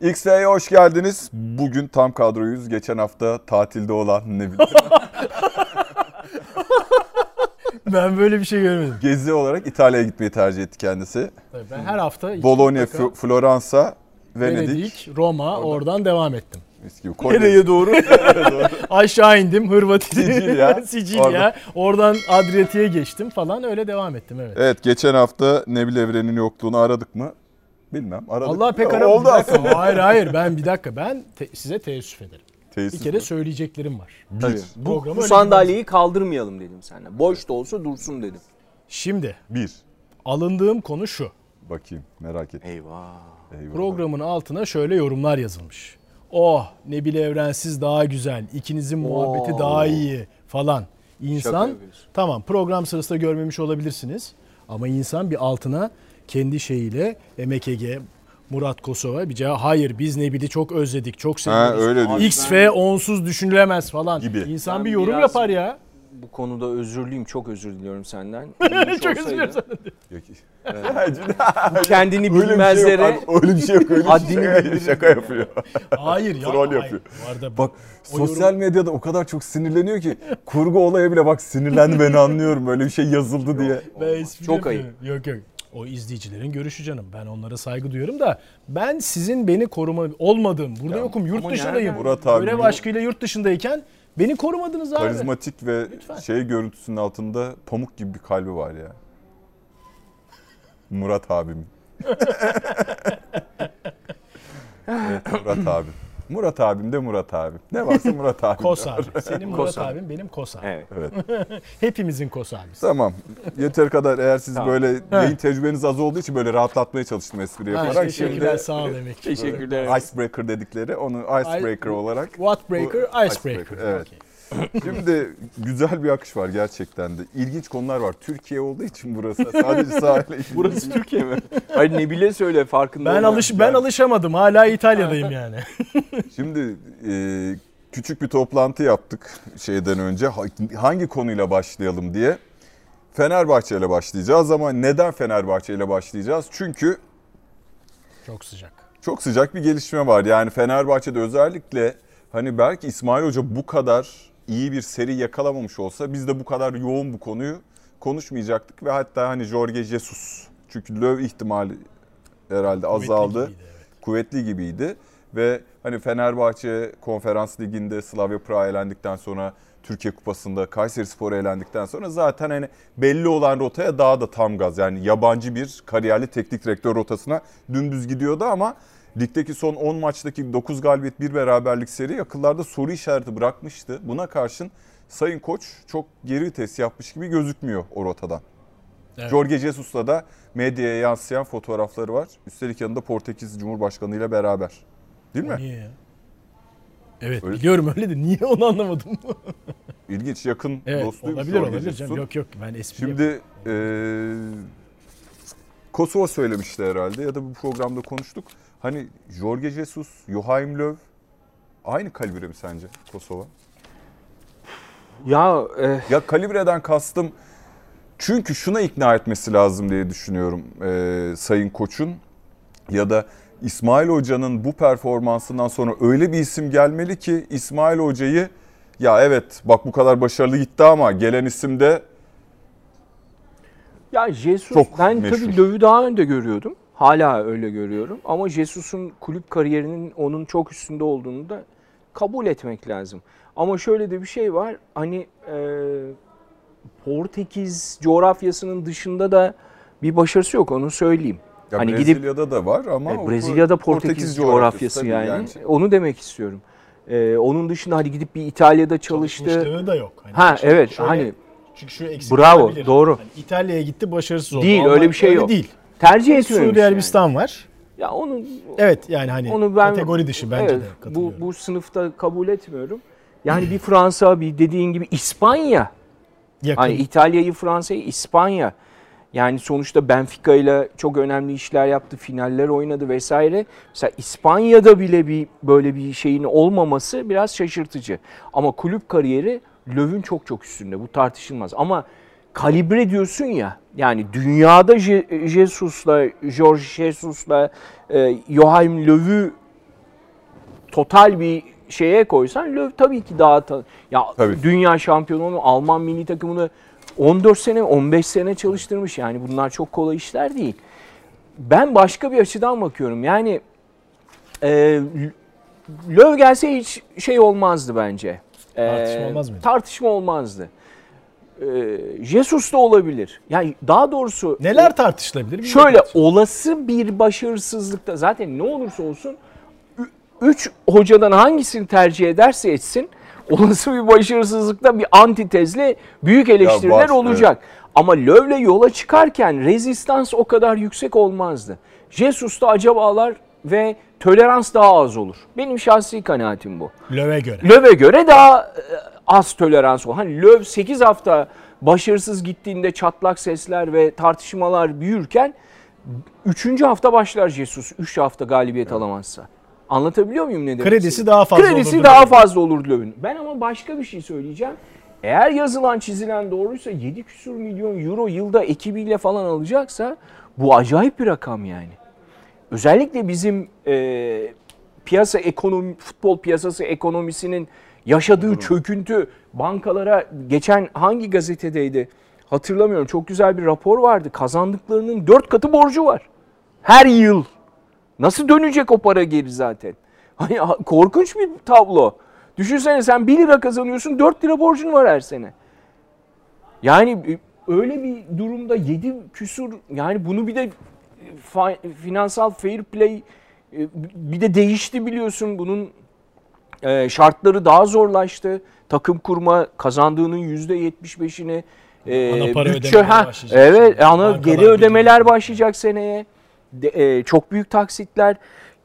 XF'ye hoş geldiniz. Bugün tam kadroyuz. Geçen hafta tatilde olan ne bileyim. Ben böyle bir şey görmedim. Gezi olarak İtalya'ya gitmeyi tercih etti kendisi. Tabii Ben her hafta iki Bologna, mutlaka F- Floransa, Venedik. Venedik, Roma, oradan devam ettim. Mis gibi. Konya. Nereye doğru? Aşağı indim Hırvatistan, Sicilya. Sicilya. Orada. Oradan Adriyatik'e geçtim falan öyle devam ettim evet. Evet geçen hafta Nebil Evren'in yokluğunu aradık mı? Bilmem. Aradık. Allah pek Ya, ara Oldu aslında. Hayır hayır ben bir dakika ben te- size teessüf ederim. Teessüf Bir kere mü? söyleyeceklerim var. Bir. Tabii. Bu, bu sandalyeyi kaldırmayalım dedim seninle. Boş da olsa dursun dedim. Şimdi Bir. alındığım konu şu. Bakayım merak ettim. Eyvah. Eyvallah. Programın altına şöyle yorumlar yazılmış. Oh Nebil Evrensiz daha güzel, ikinizin muhabbeti Oo. daha iyi falan. İnsan yapıyorsun. tamam program sırasında görmemiş olabilirsiniz ama insan bir altına kendi şeyiyle MKG, Murat Kosova bir cevap hayır biz Nebil'i çok özledik, çok Ha, seviyoruz. öyle diyor. XF onsuz düşünülemez falan. Gibi. İnsan Ben bir yorum biraz- yapar ya. Bu konuda özürlüyüm. Çok özür diliyorum senden. Bilmiş çok olsaydı, özür dilerim. Yok. Kendini Öyle bir şey yok. bilmezlere Öyle bir şey yok. Öyle bir Haddini şaka, bildirin. şaka yapıyor. Hayır ya. Troll hayır. yapıyor. Bu arada Bak sosyal medyada o kadar çok sinirleniyor ki kurgu olaya bile bak sinirlendi ben anlıyorum böyle bir şey yazıldı diye. Ben espri Çok yapıyorum. Yok yok. O izleyicilerin görüşü canım. Ben onlara saygı duyuyorum da ben sizin beni koruma olmadığım, burada Ya, yokum, yurt dışındayım. Murat abi Görev aşkıyla yurt dışındayken beni korumadınız abi. Karizmatik ve Lütfen. şey görüntüsünün altında pamuk gibi bir kalbi var ya. Murat abim. evet Murat abim. Murat abim de Murat abim. Ne varsa Murat abim. Kos abi. Senin Murat Kos abi. abin benim Kos abi. Evet. Evet. Hepimizin Kos abisi. Tamam. Yeter kadar eğer siz Tamam. böyle yayın tecrübeniz az olduğu için böyle rahatlatmaya çalıştım espri Ha, yaparak. teşekkürler Şimdi sağ ol demek. Teşekkürler. icebreaker dedikleri onu icebreaker olarak. What breaker? Bu- Icebreaker. icebreaker, evet. Okey. Şimdi güzel bir akış var gerçekten de. İlginç konular var. Türkiye olduğu için burası sadece sahile. Burası Türkiye mi? Hayır ne bile söyle farkında Ben alış ben alışamadım. Hala İtalya'dayım yani. Şimdi e, küçük bir toplantı yaptık şeyden önce. Ha- Hangi konuyla başlayalım diye. Fenerbahçe ile başlayacağız ama neden Fenerbahçe ile başlayacağız? Çünkü Çok sıcak. çok sıcak bir gelişme var. Yani Fenerbahçe'de özellikle hani belki İsmail Hoca bu kadar iyi bir seri yakalamamış olsa biz de bu kadar yoğun bu konuyu konuşmayacaktık ve hatta hani Jorge Jesus çünkü Löw ihtimali herhalde azaldı. Kuvvetli gibiydi, evet. Kuvvetli gibiydi ve hani Fenerbahçe Konferans Ligi'nde Slavia Prag'a elendikten sonra Türkiye Kupası'nda Kayseri Spor'a elendikten sonra zaten hani belli olan rotaya daha da tam gaz yani yabancı bir kariyerli teknik direktör rotasına dümdüz gidiyordu ama ligdeki son 10 maçtaki 9 galibiyet bir beraberlik seri akıllarda soru işareti bırakmıştı. Buna karşın Sayın Koç çok geri vites yapmış gibi gözükmüyor o rotadan. Evet. Jorge Jesus'la da medyaya yansıyan fotoğrafları var. Üstelik yanında Portekiz Cumhurbaşkanı ile beraber. Değil mi? Niye ya? Evet Öyle- biliyorum öyle de niye onu anlamadım. İlginç, yakın evet dostuymuş olabilir Jorge olabilir Jesus'un. Yok yok ben espri. Şimdi eee Kosova söylemişti herhalde ya da bu programda konuştuk. Hani Jorge Jesus, Joachim Löw aynı kalibre mi sence Kosova? Ya e, Ya kalibreden kastım çünkü şuna ikna etmesi lazım diye düşünüyorum eee, Sayın Koç'un ya da İsmail Hoca'nın bu performansından sonra öyle bir isim gelmeli ki İsmail Hoca'yı ya evet bak bu kadar başarılı gitti ama gelen isim de ya Jesus Çok ben meşhur. tabii Löw'ü daha önde görüyordum. Hala öyle görüyorum. Ama Jesus'un kulüp kariyerinin onun çok üstünde olduğunu da kabul etmek lazım. Ama şöyle de bir şey var. Hani e, Portekiz coğrafyasının dışında da bir başarısı yok onu söyleyeyim. ya Hani gidip- Brezilya'da da var ama E, Brezilya'da Portekiz, coğrafyası tabii yani. Onu demek istiyorum. E, onun dışında hani gidip bir İtalya'da çalıştı. Çalışmışlığı da yok. Hani Ha evet şöyle- hani Çünkü şu eksik Bravo, olabilir. doğru. Hani İtalya'ya gitti başarısız oldu. Değil, Almanya- öyle bir şey yok. değil. Tercih etmemiş. Suudi yani. Arabistan var. Ya onu Evet yani hani onu ben kategori dışı bence evet, de bu bu sınıfta kabul etmiyorum. Yani bir Fransa, bir dediğin gibi İspanya. Yakın. Hani İtalya'yı, Fransa'yı, İspanya. Yani sonuçta Benfica ile çok önemli işler yaptı, finaller oynadı vesaire. Mesela İspanya'da bile bir böyle bir şeyin olmaması biraz şaşırtıcı. Ama kulüp kariyeri Löw'ün çok çok üstünde. Bu tartışılmaz. Ama kalibre diyorsun ya. Yani dünyada Je- Jesus'la, Jorge Jesus'la, e, Joachim Löw'ü total bir şeye koysan Löw tabii ki daha ta- ya Tabii. dünya şampiyonu Alman milli takımını 14 sene 15 sene çalıştırmış. Yani bunlar çok kolay işler değil. Ben başka bir açıdan bakıyorum. Yani e, Löw gelse hiç şey olmazdı bence. E, Tartışma olmaz mıydı? Tartışma olmazdı. E, Jesus da olabilir. Yani daha doğrusu Neler tartışılabilir? Şöyle olası bir başarısızlıkta zaten ne olursa olsun 3 hocadan hangisini tercih ederse etsin olası bir başarısızlıkta bir antitezle büyük eleştiriler var, olacak. Ama Löv'le yola çıkarken rezistans o kadar yüksek olmazdı. Jesus'ta acabalar ve tolerans daha az olur. Benim şahsi kanaatim bu. Löw'e göre. Löv'e göre daha e, az tolerans var. Hani Löw 8 hafta başarısız gittiğinde çatlak sesler ve tartışmalar büyürken 3. hafta başlar Jesus 3 hafta galibiyet alamazsa. Anlatabiliyor muyum ne demek? Kredisi daha fazla Kredisi olurdu daha fazla olur Löw'ün. Ben ama başka bir şey söyleyeceğim. Eğer yazılan çizilen doğruysa 7 küsur milyon euro yılda ekibiyle falan alacaksa bu acayip bir rakam yani. Özellikle bizim e, piyasa ekonomi futbol piyasası ekonomisinin yaşadığı çöküntü bankalara geçen hangi gazetedeydi hatırlamıyorum. Çok güzel bir rapor vardı. Kazandıklarının 4 katı borcu var. Her yıl. Nasıl dönecek o para geri zaten? Hani ha- korkunç bir tablo. Düşünsene sen 1 lira kazanıyorsun 4 lira borcun var her sene. Yani e, öyle bir durumda 7 küsur yani bunu bir de fa- finansal fair play e, bir de değişti biliyorsun bunun e, şartları daha zorlaştı. Takım kurma kazandığının %75'ini e, Ana para bütçe ha evet ana Bankalar geri ödemeler başlayacak seneye. De- e, çok büyük taksitler.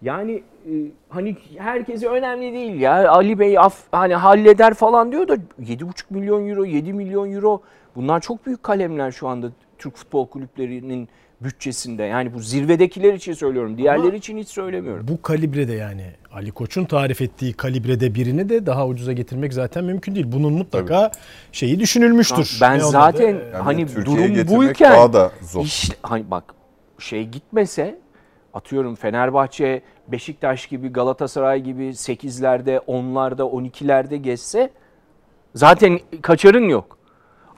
Yani e, hani herkese önemli değil ya. Ali Bey af, hani halleder falan diyor da 7,5 milyon euro, 7 milyon euro bunlar çok büyük kalemler şu anda Türk futbol kulüplerinin bütçesinde. Yani bu zirvedekiler için söylüyorum. Diğerleri Ama- için hiç söylemiyorum. Bu kalibrede yani Ali Koç'un tarif ettiği kalibrede birini de daha ucuza getirmek zaten mümkün değil. Bunun mutlaka şeyi düşünülmüştür. Ben Ne zaten? Yani hani Türkiye'ye durum buyken daha da zor. işte hani bak şey gitmese atıyorum Fenerbahçe, Beşiktaş gibi, Galatasaray gibi 8'lerde, 10'larda, 12'lerde geçse zaten kaçarın yok.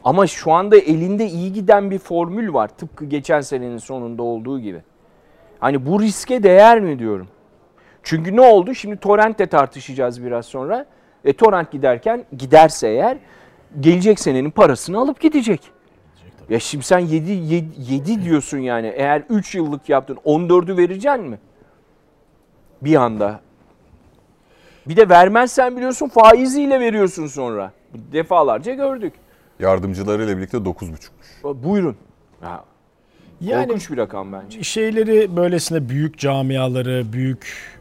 Ama şu anda elinde iyi giden bir formül var. Tıpkı geçen senenin sonunda olduğu gibi. Hani bu riske değer mi diyorum. Çünkü ne oldu? Şimdi Torrent'te tartışacağız biraz sonra. E, Torrent giderken giderse eğer gelecek senenin parasını alıp gidecek. Ya şimdi sen 7, 7, 7 diyorsun yani. Eğer 3 yıllık yaptın 14'ü vereceksin mi? Bir anda. Bir de vermezsen biliyorsun faiziyle veriyorsun sonra. Defalarca gördük. Yardımcılarıyla birlikte 9,5'muş. Buyurun. Ya, Yani korkunç bir rakam bence. şeyleri böylesine büyük camiaları, büyük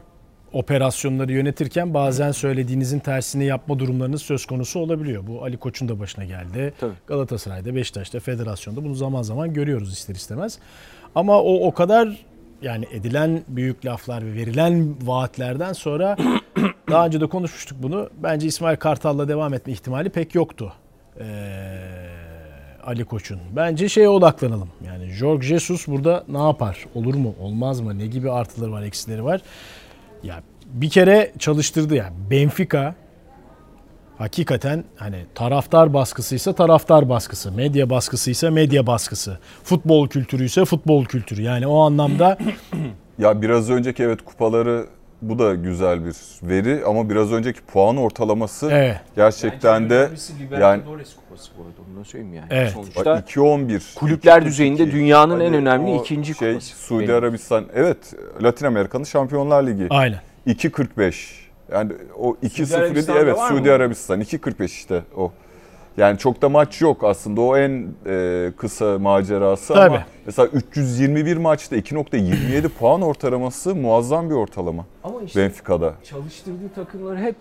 operasyonları yönetirken bazen söylediğinizin tersini yapma durumlarınız söz konusu olabiliyor. Bu Ali Koç'un da başına geldi. Tabii. Galatasaray'da, Beşiktaş'ta, Federasyon'da bunu zaman zaman görüyoruz ister istemez. Ama o o kadar yani edilen büyük laflar ve verilen vaatlerden sonra daha önce de konuşmuştuk bunu. Bence İsmail Kartal'la devam etme ihtimali pek yoktu. Ee, Ali Koç'un. Bence şeye odaklanalım. Yani Jorge Jesus burada ne yapar? Olur mu? Olmaz mı? Ne gibi artıları var, eksileri var? Ya bir kere çalıştırdı ya. Benfica hakikaten hani taraftar baskısıysa taraftar baskısı, medya baskısıysa medya baskısı, futbol kültürüyse futbol kültürü. Yani o anlamda Ya biraz önceki evet kupaları bu da güzel bir veri ama biraz önceki puan ortalaması evet, gerçekten de yani- kupası bu arada onu da söyleyeyim yani. Evet. Sonuçta bak 2-11. kulüpler 2-42. düzeyinde dünyanın en Hadi önemli ikinci şey, kupası. Suudi Benim. Arabistan evet Latin Amerika'nın Şampiyonlar Ligi. aynen. 2.45. Yani o 2-0 idi Arabistan'da evet? Suudi Arabistan 2.45 işte o. Yani çok da maç yok aslında o en e, kısa macerası Tabii. ama mesela 321 maçta 2.27 puan ortalaması muazzam bir ortalama Ama işte Benfica'da. çalıştırdığı takımlar hep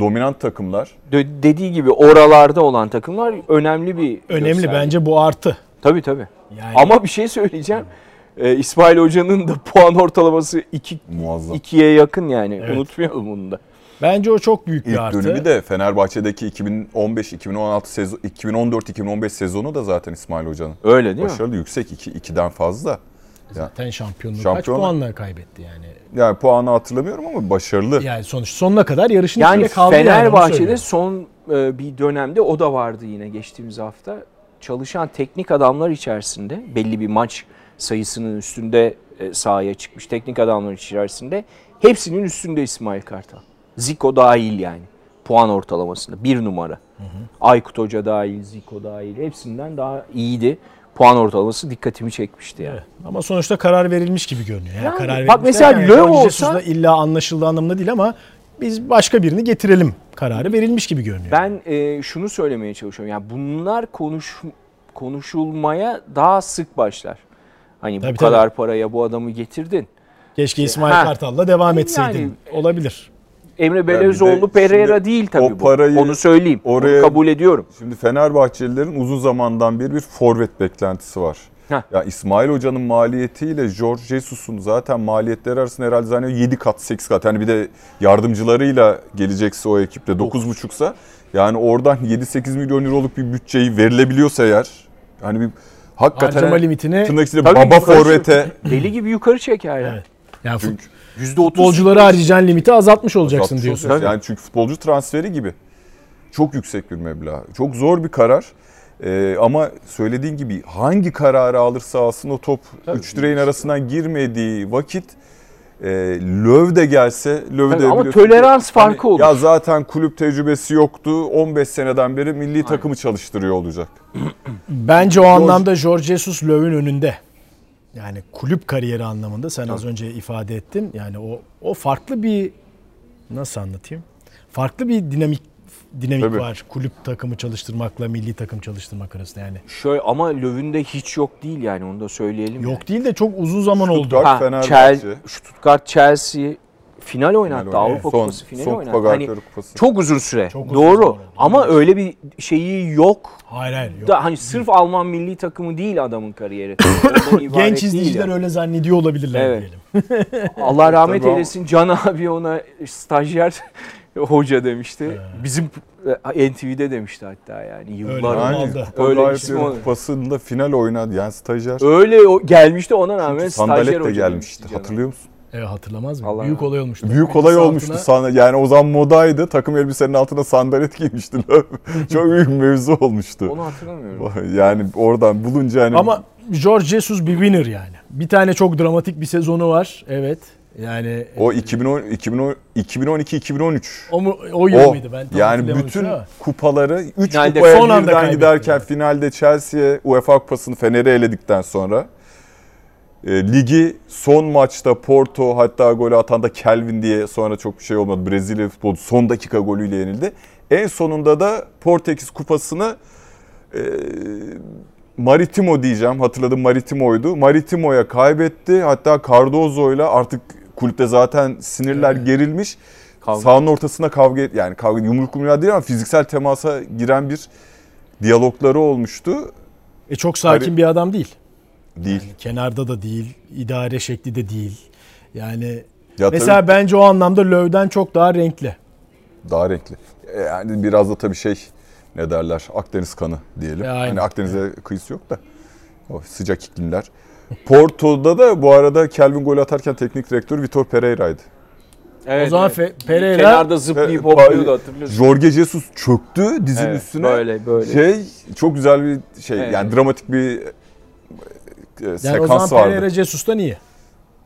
Dominant takımlar. de- dediği gibi oralarda olan takımlar önemli bir Önemli gösterge. bence bu artı. Tabii tabii. Yani Ama bir şey söyleyeceğim. Ee, İsmail Hoca'nın da puan ortalaması 2 Muazzam. 2'ye yakın yani. Evet. Unutmayalım bunu da. Bence o çok büyük bir İlk artı. dönemi de Fenerbahçe'deki 2015-2016 sezon 2014-2015 sezonu da zaten İsmail Hoca'nın. Öyle değil mi? Başarılı yüksek 2 2'den fazla. Zaten şampiyonluğu kaç Şampiyonluk- puanla kaybetti yani. Yani puanı hatırlamıyorum ama başarılı. Yani sonuç sonuna kadar yarışın Yani içinde kaldı yani, Fenerbahçe'de söylüyorum. son e, bir dönemde o da vardı yine geçtiğimiz hafta. Çalışan teknik adamlar içerisinde belli bir maç sayısının üstünde e, sahaya çıkmış teknik adamlar içerisinde hepsinin üstünde İsmail Kartal. Zico dahil yani puan ortalamasında bir numara. Aykut Hoca dahil, Zico dahil hepsinden daha iyiydi. Puan ortalaması dikkatimi çekmişti yani. Evet. Ama sonuçta karar verilmiş gibi görünüyor. Yani Yani karar bak mesela derken Löw olsa- illa anlaşıldığı anlamında değil ama biz başka birini getirelim kararı verilmiş gibi görünüyor. Ben e, şunu söylemeye çalışıyorum. Yani bunlar konuş konuşulmaya daha sık başlar. Hani Tabii, bu tabii. kadar paraya bu adamı getirdin. Keşke İsmail Ha. Kartal'la devam etseydin. Yani- Olabilir. Emre bir de Belezoğlu Pereira şimdi değil tabii o bu. parayı Onu söyleyeyim. oraya- Onu kabul ediyorum. Şimdi Fenerbahçelilerin uzun zamandan beri bir forvet beklentisi var. Heh. Ya İsmail Hoca'nın maliyetiyle George Jesus'un zaten maliyetleri arasında herhalde zannediyorum 7 kat 8 kat. Yani bir de yardımcılarıyla gelecekse o ekiple 9,5'sa yani oradan 7-8 milyon euroluk bir bütçeyi verilebiliyorsa eğer hani bir hakikaten Harcama limitini tırnak içinde baba yukarı forvete Deli gibi yukarı çeker ya. Evet. yani fut- çünkü Yüzde otuz. futbolcuları harcayacağın limiti azaltmış olacaksın Uzatmış diyorsun. olacak. Yani çünkü futbolcu transferi gibi. Çok yüksek bir meblağ. Çok zor bir karar. Ee, ama söylediğin gibi hangi kararı alırsa alsın o top Tabii. üç direğin arasından girmediği vakit e, Löw de gelse Löw Tabii de ama tolerans ki, farkı olur. Ya zaten kulüp tecrübesi yoktu. 15 seneden beri milli takımı çalıştırıyor olacak. Bence o anlamda Jorge Jesus Löw'ün önünde. Yani kulüp kariyeri anlamında sen az önce ifade ettin. Yani o o farklı bir nasıl anlatayım? Farklı bir dinamik dinamik Tabii. var kulüp takımı çalıştırmakla milli takım çalıştırmak arasında yani. Şöyle ama Löw'ün hiç yok değil yani onu da söyleyelim. Yok değil de çok uzun zaman oldu. Stuttgart, Ha, Fenerbahçe. Chel- Stuttgart, Chelsea final oynattı. Final oynadı. Avrupa Son- Kupası finali son oynattı. Kupa Hani Kupası. çok uzun süre. Çok uzun Doğru. oldu. Ama Evet. öyle bir şeyi yok. Hayır hayır. Yok. Da hani sırf Alman milli takımı değil adamın kariyeri. Genç değil izleyiciler yani. öyle zannediyor olabilirler Evet. diyelim. Allah rahmet eylesin. Can abi ona stajyer hoca demişti. Bizim e, NTV'de demişti hatta yani yıllar. Yani Öyle oldu. Kupası'nda final oynadı. Yani stajyer. Öyle o gelmişti ona rağmen stajyer Sandalet de hoca gelmişti. Hatırlıyor musun? Evet hatırlamaz mı? Allah Büyük olay olmuştu. Büyük olay Elbise olmuştu. altına- Sana, yani o zaman modaydı. Takım elbisenin altına sandalet giymişti. Çok büyük mevzu olmuştu. Onu hatırlamıyorum. Yani oradan bulunca hani Ama George Jesus bir winner yani. Bir tane çok dramatik bir sezonu var. Evet. Yani o 2010 2010 2012 2013 o mu o yıl o mıydı ben tam yani bütün ama. kupaları 3 Finalde kupaya son birden giderken finalde Chelsea'ye UEFA Kupası'nı Fener'i eledikten sonra e, ligi son maçta Porto hatta golü atan da Kelvin diye sonra çok bir şey olmadı. Brezilya futbolu son dakika golüyle yenildi. En sonunda da Portekiz Kupası'nı e, Maritimo diyeceğim. Hatırladım Maritimo'ydu. Maritimo'ya kaybetti. Hatta Cardozo'yla artık kulüpte zaten sinirler Evet. gerilmiş. Kavga. Sahanın ortasına kavga et- yani kavga yumruk yumruğa değil ama fiziksel temasa giren bir diyalogları olmuştu. E çok sakin Hani- bir adam değil. Değil. Kenarda da değil, idare şekli de değil. Yani Ya mesela bence o anlamda Löw'den çok daha renkli. tabii daha renkli. E, Yani biraz da tabii şey ne derler Akdeniz kanı diyelim. E, aynen. hani Akdeniz'e kıyısı yok da o sıcak iklimler. Porto'da da bu arada Kelvin gol atarken teknik direktör Vitor Pereira'ydı. Evet, o zaman evet. Fe- Pereira Kenarda zıplayıp hopluyordu hatırlıyorsun. Jorge Jesus çöktü dizin Evet, üstüne. Böyle böyle. Şey çok güzel bir şey Evet. yani dramatik bir e, yani o sekans zaman vardı. Pereira Jesus'tan iyi.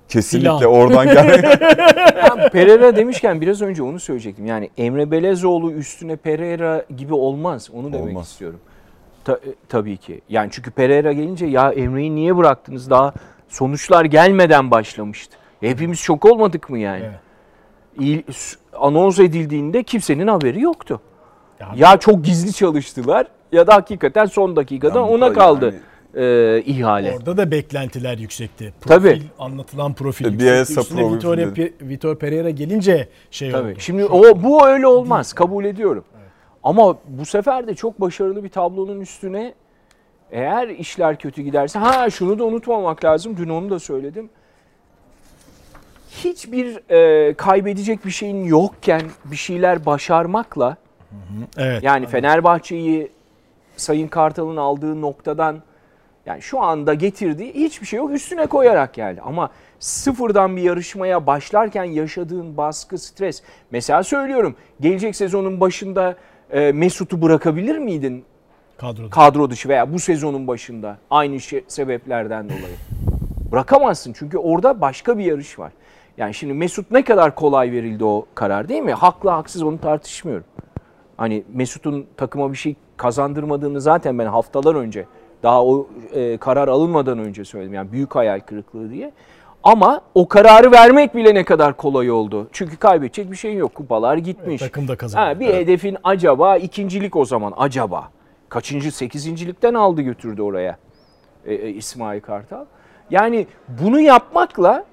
Kesinlikle Silah. oradan gelen Ya Pereira demişken biraz önce onu söyleyecektim. Yani Emre Belezoğlu üstüne Pereira gibi olmaz. Onu demek Olmaz. istiyorum. Ta- e, tabii ki. Yani çünkü Pereira gelince ya Emre'yi niye bıraktınız? Daha sonuçlar gelmeden başlamıştı. Hepimiz şok olmadık mı yani? Evet. Anons edildiğinde kimsenin haberi yoktu. Ya, Ya çok gizli çalıştılar ya da hakikaten son dakikada Yani ona kaldı yani- e, ihale. Orada da beklentiler yüksekti. Profil, Tabii. Anlatılan profil E, yüksekti. Bielsa Üstüne profili. Vitor, Vitor Pereira gelince şey Tabii. oldu. Şimdi o bu öyle olmaz. Kabul ediyorum. Ama bu sefer de çok başarılı bir tablonun üstüne eğer işler kötü giderse ha şunu da unutmamak lazım. Dün onu da söyledim. Hiçbir e, kaybedecek bir şeyin yokken bir şeyler başarmakla Evet. yani Fenerbahçe'yi Sayın Kartal'ın aldığı noktadan Yani şu anda getirdiği hiçbir şey yok üstüne koyarak geldi. Ama sıfırdan bir yarışmaya başlarken yaşadığın baskı, stres. Mesela söylüyorum gelecek sezonun başında e, Mesut'u bırakabilir miydin Kadroda. kadro dışı veya bu sezonun başında aynı şey, sebeplerden dolayı. Bırakamazsın çünkü orada başka bir yarış var. Yani şimdi Mesut ne kadar kolay verildi o karar değil mi? Haklı haksız onu tartışmıyorum. Hani Mesut'un takıma bir şey kazandırmadığını zaten ben haftalar önce daha o e, karar alınmadan önce söyledim. Yani büyük hayal kırıklığı diye. Ama o kararı vermek bile ne kadar kolay oldu. Çünkü kaybedecek bir şey yok. Kupalar gitmiş. takım da kazandı. Ha, bir hedefin acaba ikincilik o zaman acaba. Kaçıncı? Sekizincilikten aldı götürdü oraya e, e, İsmail Kartal. Yani bunu yapmakla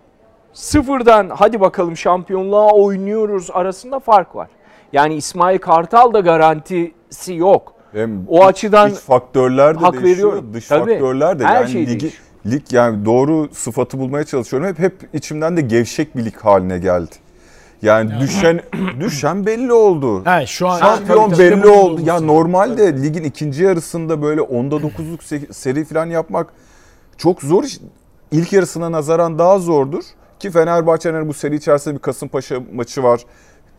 sıfırdan hadi bakalım şampiyonluğa oynuyoruz arasında fark var. Yani İsmail Kartal da garantisi yok. Hem O iç- açıdan iç faktörler de hak değişiyor, veriyorum. dış Tabii. faktörler de Her yani şey ligi değişiyor. lig yani doğru sıfatı bulmaya çalışıyorum. Hep hep içimden de gevşek bir lig haline geldi. Yani düşen düşen belli oldu. Ha, şu an Şampiyon tabii, belli oldu. Ya normalde ligin ikinci yarısında böyle 10'da 9'luk se- seri falan yapmak çok zor. iş. İlk yarısına nazaran daha zordur. Ki Fenerbahçe'nin bu seri içerisinde bir Kasımpaşa maçı var.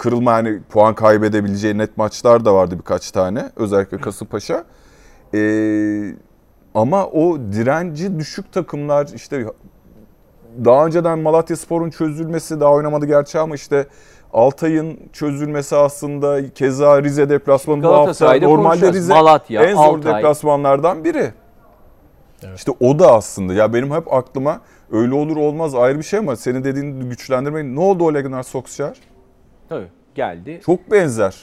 Kırılma yani puan kaybedebileceği net maçlar da vardı birkaç tane. Özellikle Kasımpaşa. Ee, ama o direnci düşük takımlar işte daha önceden Malatya Spor'un çözülmesi daha oynamadı gerçi ama işte Altay'ın çözülmesi aslında keza Rize deplasmanı bu hafta normalde. Rize Malatya, en zor Altay. deplasmanlardan biri. Evet. İşte o da aslında ya benim hep aklıma öyle olur olmaz ayrı bir şey ama senin dediğin güçlendirmeyi ne oldu o Legnat Solskjaer? Tabii geldi. Çok benzer.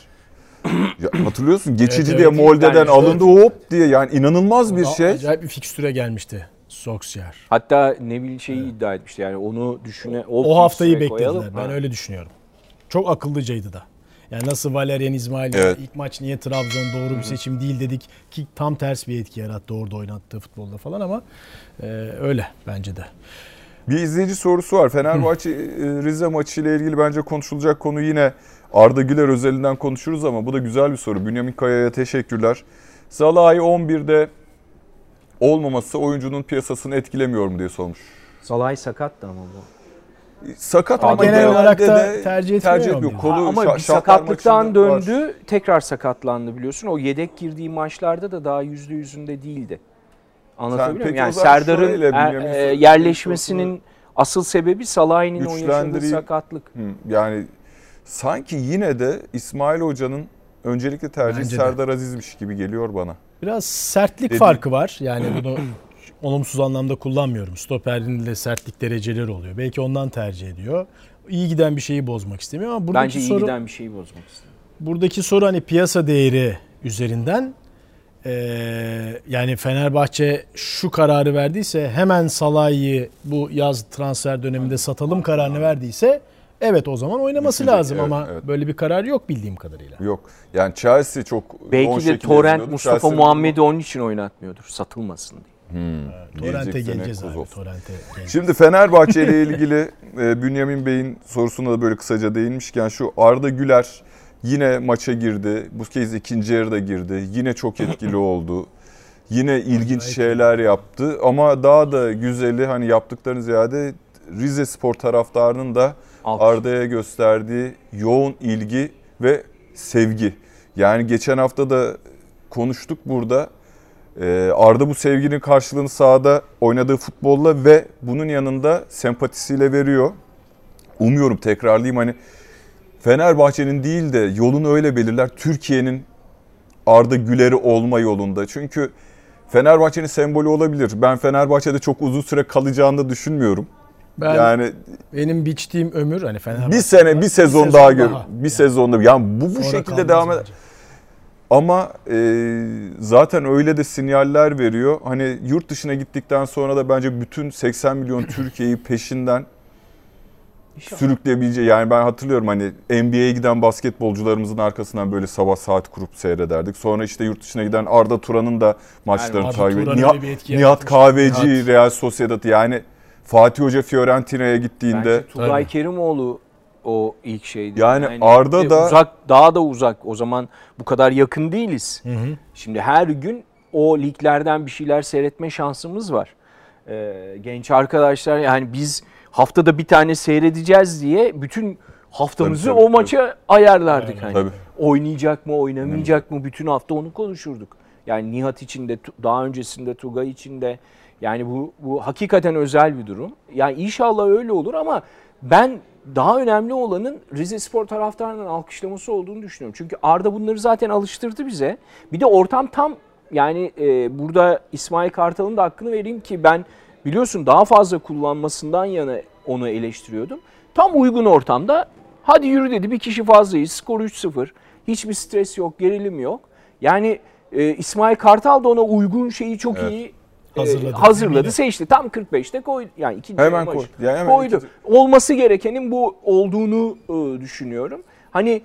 ya hatırlıyorsun geçici Evet, diye evet. Molde'den Yani alındı hop diye yani inanılmaz bir şey. Acayip bir fikstüre gelmişti Solskjaer. Hatta Neville şeyi iddia etmişti yani onu düşüne O haftayı fikstüre beklediler. koyalım. Ben Ha. öyle düşünüyorum. Çok akıllıcaydı da. Yani nasıl Valerian İsmail Evet. ilk maç niye Trabzon doğru bir seçim değil dedik ki tam ters bir etki yarattı orada oynattığı futbolda falan ama e, öyle bence de. Bir izleyici sorusu var. Fenerbahçe e, Rize maçı ile ilgili bence konuşulacak konu yine Arda Güler özelinden konuşuruz ama bu da güzel bir soru. Bünyamin Kaya'ya teşekkürler. Salah'ı 11'de olmaması oyuncunun piyasasını etkilemiyor mu diye sormuş. Salay sakattı ama bu. Sakat Ama genel olarak da de tercih etmiyor tercih etmiyor. Ha, Kolu ama bir sakatlıktan maçında var. döndü, tekrar sakatlandı biliyorsun. O yedek girdiği maçlarda da daha yüzde yüzünde değildi. Anlatabiliyor muyum? Yani Serdar'ın er- e, sorusunu- yerleşmesinin asıl sebebi Salah'ın o yaşadığı sakatlık. Hı, Yani sanki yine de İsmail Hoca'nın öncelikli tercihi Bence de. Serdar Aziz'miş gibi geliyor bana. Biraz sertlik Dedi- farkı var. Yani bunu olumsuz anlamda kullanmıyorum. Stoperin de sertlik dereceleri oluyor. Belki ondan tercih ediyor. İyi giden bir şeyi bozmak istemiyor ama buradaki Bence iyi soru giden bir şeyi bozmak istedim. buradaki soru hani piyasa değeri üzerinden eee, yani Fenerbahçe şu kararı verdiyse hemen Salah'ı bu yaz transfer döneminde satalım kararını verdiyse evet o zaman oynaması Düşecek, lazım evet, ama evet. böyle bir karar yok bildiğim kadarıyla. Yok. Yani Chelsea çok Belki de Torrent. Mustafa Chelsea'nin- Muhammed'i onun için oynatmıyordur. Satılmasın diye. Torrent'e Gelecek sene geleceğiz abi. Torrent'e geleceğiz. Şimdi Fenerbahçe ile ilgili e, Bünyamin Bey'in sorusuna da böyle kısaca değinmişken şu Arda Güler yine maça girdi. Bu kez ikinci yarıda girdi. Yine çok etkili oldu. Yine ilginç şeyler yaptı ama daha da güzeli hani yaptıklarını ziyade Rize Spor taraftarının da. Arda'ya gösterdiği yoğun ilgi ve sevgi. Yani geçen hafta da konuştuk burada. Ee, Arda bu sevginin karşılığını sahada oynadığı futbolla ve bunun yanında sempatisiyle veriyor. Umuyorum tekrarlayayım hani Fenerbahçe'nin değil de yolunu öyle belirler. Türkiye'nin Arda Güler'i olma yolunda. Çünkü Fenerbahçe'nin sembolü olabilir. Ben Fenerbahçe'de çok uzun süre kalacağını da düşünmüyorum. Ben yani benim biçtiğim ömür hani Fenerbahçe bir sene, bir sezon sezon daha gör. Bir Yani. sezonda. Yani bu bu sonra şekilde devam eder. Ama e, zaten öyle de sinyaller veriyor. Hani yurt dışına gittikten sonra da bence bütün 80 milyon Türkiye'yi peşinden İnşallah. sürükleyebileceği. Yani ben hatırlıyorum hani NBA'ye giden basketbolcularımızın arkasından böyle sabah saat kurup seyrederdik. Sonra işte yurt dışına giden Arda Turan'ın da maçlarını Arda takip Nihat, Nihat. Kahveci, Nihat. Real Sociedad yani Fatih Hoca Fiorentina'ya gittiğinde Bence Tugay Tabii. Kerimoğlu o ilk şeydi. Yani Arda ve da- uzak daha da uzak. O zaman bu kadar yakın değiliz. Hı hı. Şimdi her gün o liglerden bir şeyler seyretme şansımız var. Ee, genç arkadaşlar yani biz haftada bir tane seyredeceğiz diye bütün haftamızı Tabii, tabii, o maça ayarlardık. Aynen. Hani. Tabii. Oynayacak mı, oynamayacak mı bütün hafta onu konuşurduk. Yani Nihat için de daha öncesinde Tugay için de yani bu bu hakikaten özel bir durum. Yani inşallah öyle olur ama ben daha önemli olanın Rize Spor taraftarının alkışlaması olduğunu düşünüyorum. Çünkü Arda bunları zaten alıştırdı bize. Bir de ortam tam yani e, burada İsmail Kartal'ın da hakkını vereyim ki ben biliyorsun daha fazla kullanmasından yana onu eleştiriyordum. Tam uygun ortamda hadi yürü dedi bir kişi fazlayız skor 3-0 hiçbir stres yok gerilim yok. Yani e, İsmail Kartal da ona uygun şeyi çok Evet. iyi e, Hazırladı. hazırladı, seçti. Tam 45'te koydu. Yani ikinci Hemen maç koy. Yani hemen koydu. ikinci- Olması gerekenin bu olduğunu e, düşünüyorum. Hani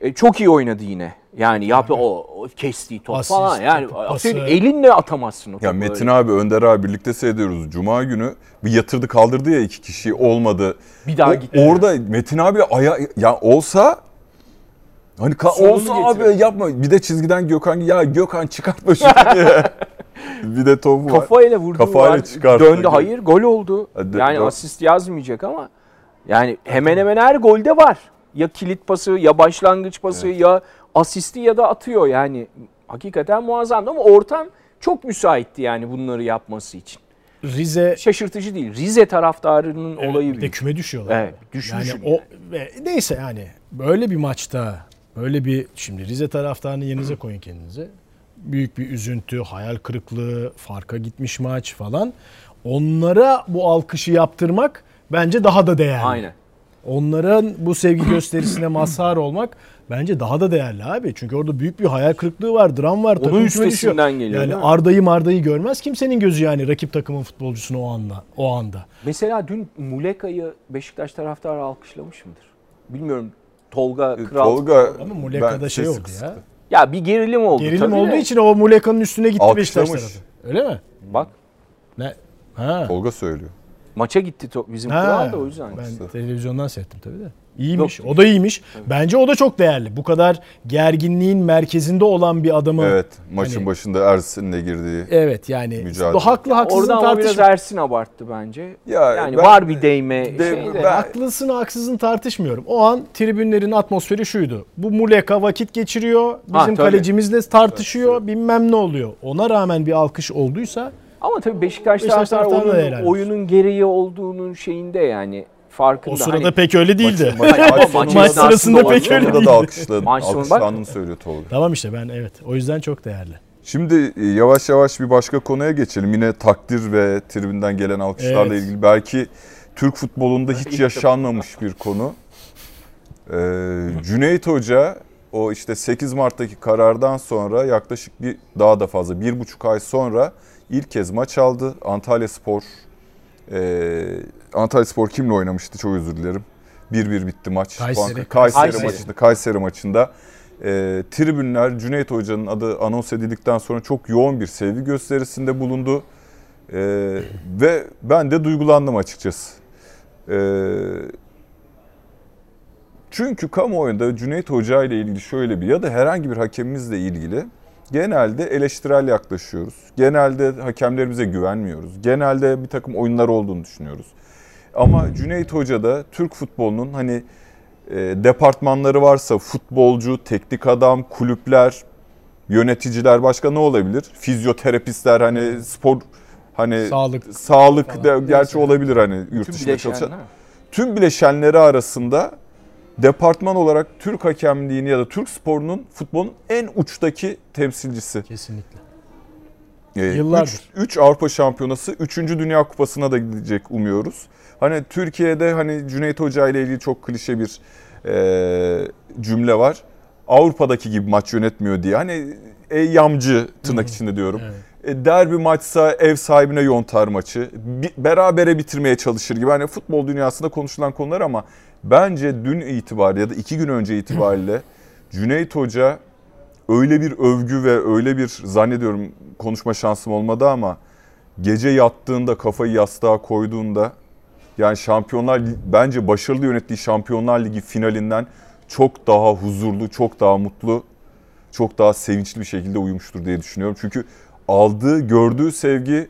e, çok iyi oynadı yine. Yani yaptı o, o kestiği top Asist, falan. Yani pası. elinle atamazsın o topu. Ya Metin öyle. abi, Önder abi birlikte seyrediyoruz. Cuma günü bir yatırdı kaldırdı ya iki kişi olmadı. Bir daha O- gitti. Orada Metin abi aya ya olsa hani ka- Sonunu olsa getirir. abi yapma. Bir de çizgiden Gökhan ya Gökhan çıkartma şunu diye. bir de topu var. Kafayla vurdu Kafayla çıkarttı. Döndü hayır gol oldu. Hadi, yani asist yazmayacak ama yani hemen hemen her golde var. Ya kilit pası ya başlangıç pası ya asisti ya da atıyor yani. Hakikaten muazzamdı ama ortam çok müsaitti yani bunları yapması için. Rize Şaşırtıcı değil. Rize taraftarının Evet, olayı bir de küme düşüyorlar. Evet, düşmüş Yani bile. o neyse yani böyle bir maçta böyle bir şimdi Rize taraftarını yerinize koyun kendinize. Büyük bir üzüntü, hayal kırıklığı, farka gitmiş maç falan. Onlara bu alkışı yaptırmak bence daha da değerli. Aynen. Onların bu sevgi gösterisine mazhar olmak bence daha da değerli abi. Çünkü orada büyük bir hayal kırıklığı var, dram var. Onun üstesinden düşüyor. geliyor, Yani? Arda'yı Marda'yı görmez kimsenin gözü yani rakip takımın futbolcusunu o anda. O anda. Mesela dün Muleka'yı Beşiktaş taraftarı alkışlamış mıdır? Bilmiyorum. Tolga E, Kral. Tolga Ama Muleka'da şey oldu ya. Ya bir gerilim oldu. Gerilim tabii olduğu de. için o Muleka'nın üstüne gitti Beşiktaş Alkışlamış. tarafı. Öyle mi? Bak Ne? Ha. Tolga söylüyor. Maça gitti to- bizim Ha. kral da o yüzden. Ben televizyondan seyrettim tabii de. İyiymiş. Yok. O da iyiymiş. Bence o da çok değerli. Bu kadar gerginliğin merkezinde olan bir adamı. Evet maçın Hani- başında Ersin'le girdiği. Evet yani Mücadele. bu haklı haksızın Orada ama biraz tartışma. Ersin abarttı bence. Ya yani ben- var bir değme De- şey de. ben- Haklısın haksızın tartışmıyorum. O an tribünlerin atmosferi şuydu. Bu Muleka vakit geçiriyor. Bizim Ha, tabii. kalecimizle tartışıyor. Bilmem ne oluyor. Ona rağmen bir alkış olduysa Ama tabii Beşiktaş, Beşiktaş taraftarı onun oyunun gereği olduğunun şeyinde yani farkında. o sırada Hani pek öyle değildi. Maç, maç, maç sonunda- sırasında maç pek öyle değildi. da alkışladı, Maç alkışlandığını söylüyor Tolga. tamam işte ben evet. O yüzden çok değerli. Şimdi e, yavaş yavaş bir başka konuya geçelim. Yine takdir ve tribünden gelen alkışlarla Evet. ilgili belki Türk futbolunda hiç yaşanmamış bir konu. Ee, Cüneyt Hoca o işte 8 Mart'taki karardan sonra yaklaşık bir daha da fazla bir buçuk ay sonra ilk kez maç aldı. Antalya Spor ee, Antalya Spor kimle oynamıştı çok özür dilerim. 1-1 bitti maç. Kayseri. Kayseri, Kayseri. maçında Kayseri maçında e, tribünler Cüneyt Hoca'nın adı anons edildikten sonra çok yoğun bir sevgi gösterisinde bulundu. E, ve ben de duygulandım açıkçası. E, çünkü kamuoyunda Cüneyt Hoca ile ilgili şöyle bir ya da herhangi bir hakemimizle ilgili genelde eleştirel yaklaşıyoruz. Genelde hakemlerimize güvenmiyoruz. Genelde bir takım oyunlar olduğunu düşünüyoruz. Ama Cüneyt Hoca da Türk futbolunun hani e, departmanları varsa futbolcu, teknik adam, kulüpler, yöneticiler başka ne olabilir? Fizyoterapistler hani spor hani Sağlık sağlık falan. da gerçi Neyse. olabilir hani yurt dışında çalışan. Tüm bileşenleri arasında departman olarak Türk hakemliğini ya da Türk sporunun futbolun en uçtaki temsilcisi. kesinlikle. Ee, Yıllardır. 3 Avrupa Şampiyonası, 3. Dünya Kupası'na da gidecek umuyoruz. Hani Türkiye'de hani Cüneyt Hoca ile ilgili çok klişe bir e, cümle var. Avrupa'daki gibi maç yönetmiyor diye. Hani e, yamcı tırnak içinde diyorum. Evet. E, derbi maçsa ev sahibine yontar maçı. Bi- berabere bitirmeye çalışır gibi. Hani futbol dünyasında konuşulan konular ama bence dün itibariyle ya da iki gün önce itibariyle Cüneyt Hoca öyle bir övgü ve öyle bir zannediyorum konuşma şansım olmadı ama gece yattığında kafayı yastığa koyduğunda yani Şampiyonlar bence başarılı yönettiği Şampiyonlar Ligi finalinden çok daha huzurlu, çok daha mutlu çok daha sevinçli bir şekilde uyumuştur diye düşünüyorum. Çünkü aldığı, gördüğü sevgi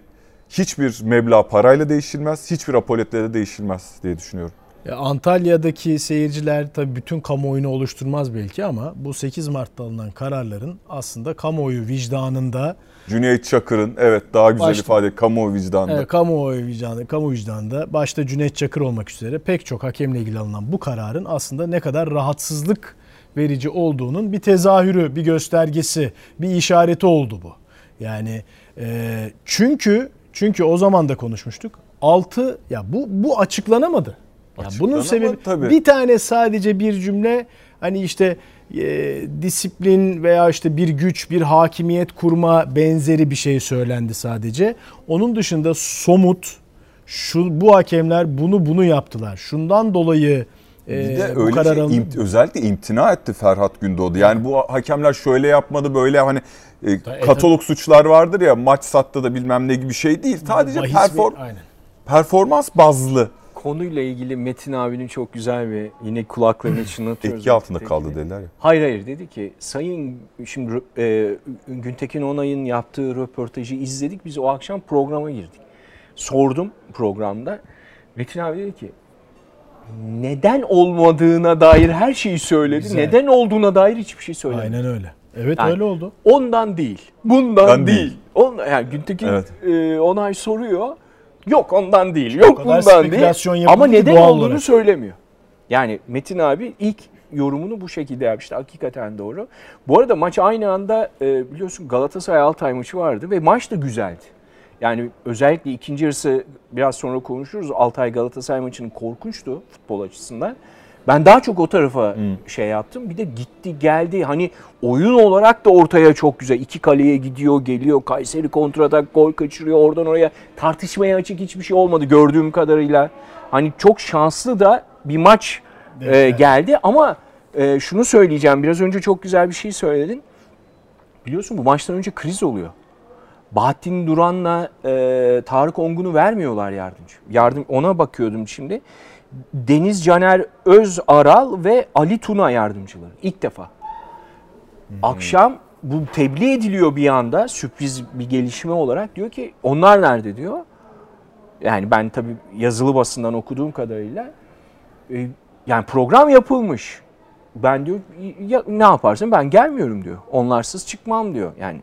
hiçbir meblağ parayla değişilmez, hiçbir apoletle de değişilmez diye düşünüyorum. Ya Antalya'daki seyirciler tabii bütün kamuoyunu oluşturmaz belki ama bu 8 Mart'ta alınan kararların aslında kamuoyu vicdanında Cüneyt Çakır'ın evet daha güzel Başta- ifade kamuoyu vicdanında. Evet, kamuoyu vicdanı, kamu vicdanında başta Cüneyt Çakır olmak üzere pek çok hakemle ilgili alınan bu kararın aslında ne kadar rahatsızlık verici olduğunun bir tezahürü, bir göstergesi, bir işareti oldu bu. Yani e, çünkü çünkü o zaman da konuşmuştuk. 6 ya bu bu açıklanamadı. Ya bunun sebebi tabii. bir tane sadece bir cümle hani işte e, disiplin veya işte bir güç, bir hakimiyet kurma benzeri bir şey söylendi sadece. Onun dışında somut şu bu hakemler bunu bunu yaptılar. Şundan dolayı e, Bir de bu öyle şey, alın- imt- özellikle imtina etti Ferhat Gündoğdu. Yani bu hakemler şöyle yapmadı böyle hani e, katalog suçlar vardır ya maç sattı da bilmem ne gibi şey değil. Sadece perform, performans bazlı Konuyla ilgili Metin abinin çok güzel bir yine kulaklarını çınlatıyoruz. etki altında kaldı dediler ya. Hayır hayır dedi ki Sayın şimdi e, Güntekin Onay'ın yaptığı röportajı izledik. Biz o akşam programa girdik. Sordum programda. Metin abi dedi ki neden olmadığına dair her şeyi söyledi. Güzel. Neden olduğuna dair hiçbir şey söylemedi. Aynen öyle. Evet Yani- öyle oldu. Ondan değil. Bundan Ben değil. değil. On, yani Güntekin Evet. e, Onay soruyor. Yok ondan değil. Yok bundan değil. Ama neden olduğunu olarak. söylemiyor. Yani Metin abi ilk yorumunu bu şekilde yapmıştı. Hakikaten doğru. Bu arada maç aynı anda e, biliyorsun Galatasaray Altay maçı vardı ve maç da güzeldi. Yani özellikle ikinci yarısı biraz sonra konuşuruz. Altay Galatasaray maçının korkunçtu futbol açısından. Ben daha çok o tarafa şey yaptım. Bir de gitti geldi. Hani oyun olarak da ortaya çok güzel. İki kaleye gidiyor geliyor. Kayseri kontratak gol kaçırıyor. Oradan oraya tartışmaya açık hiçbir şey olmadı gördüğüm kadarıyla. Hani çok şanslı da bir maç e, geldi. Ama e, şunu söyleyeceğim. Biraz önce çok güzel bir şey söyledin. Biliyorsun bu maçtan önce kriz oluyor. Bahattin Duran'la e, Tarık Ongun'u vermiyorlar yardımcı. Yardım ona bakıyordum şimdi. Deniz Caner Özaral ve Ali Tuna yardımcıları ilk defa. Akşam bu tebliğ ediliyor bir anda sürpriz bir gelişme olarak diyor ki onlar nerede diyor. Yani ben tabii yazılı basından okuduğum kadarıyla e, yani program yapılmış. Ben diyor ya, ne yaparsın ben gelmiyorum diyor. Onlarsız çıkmam diyor. Yani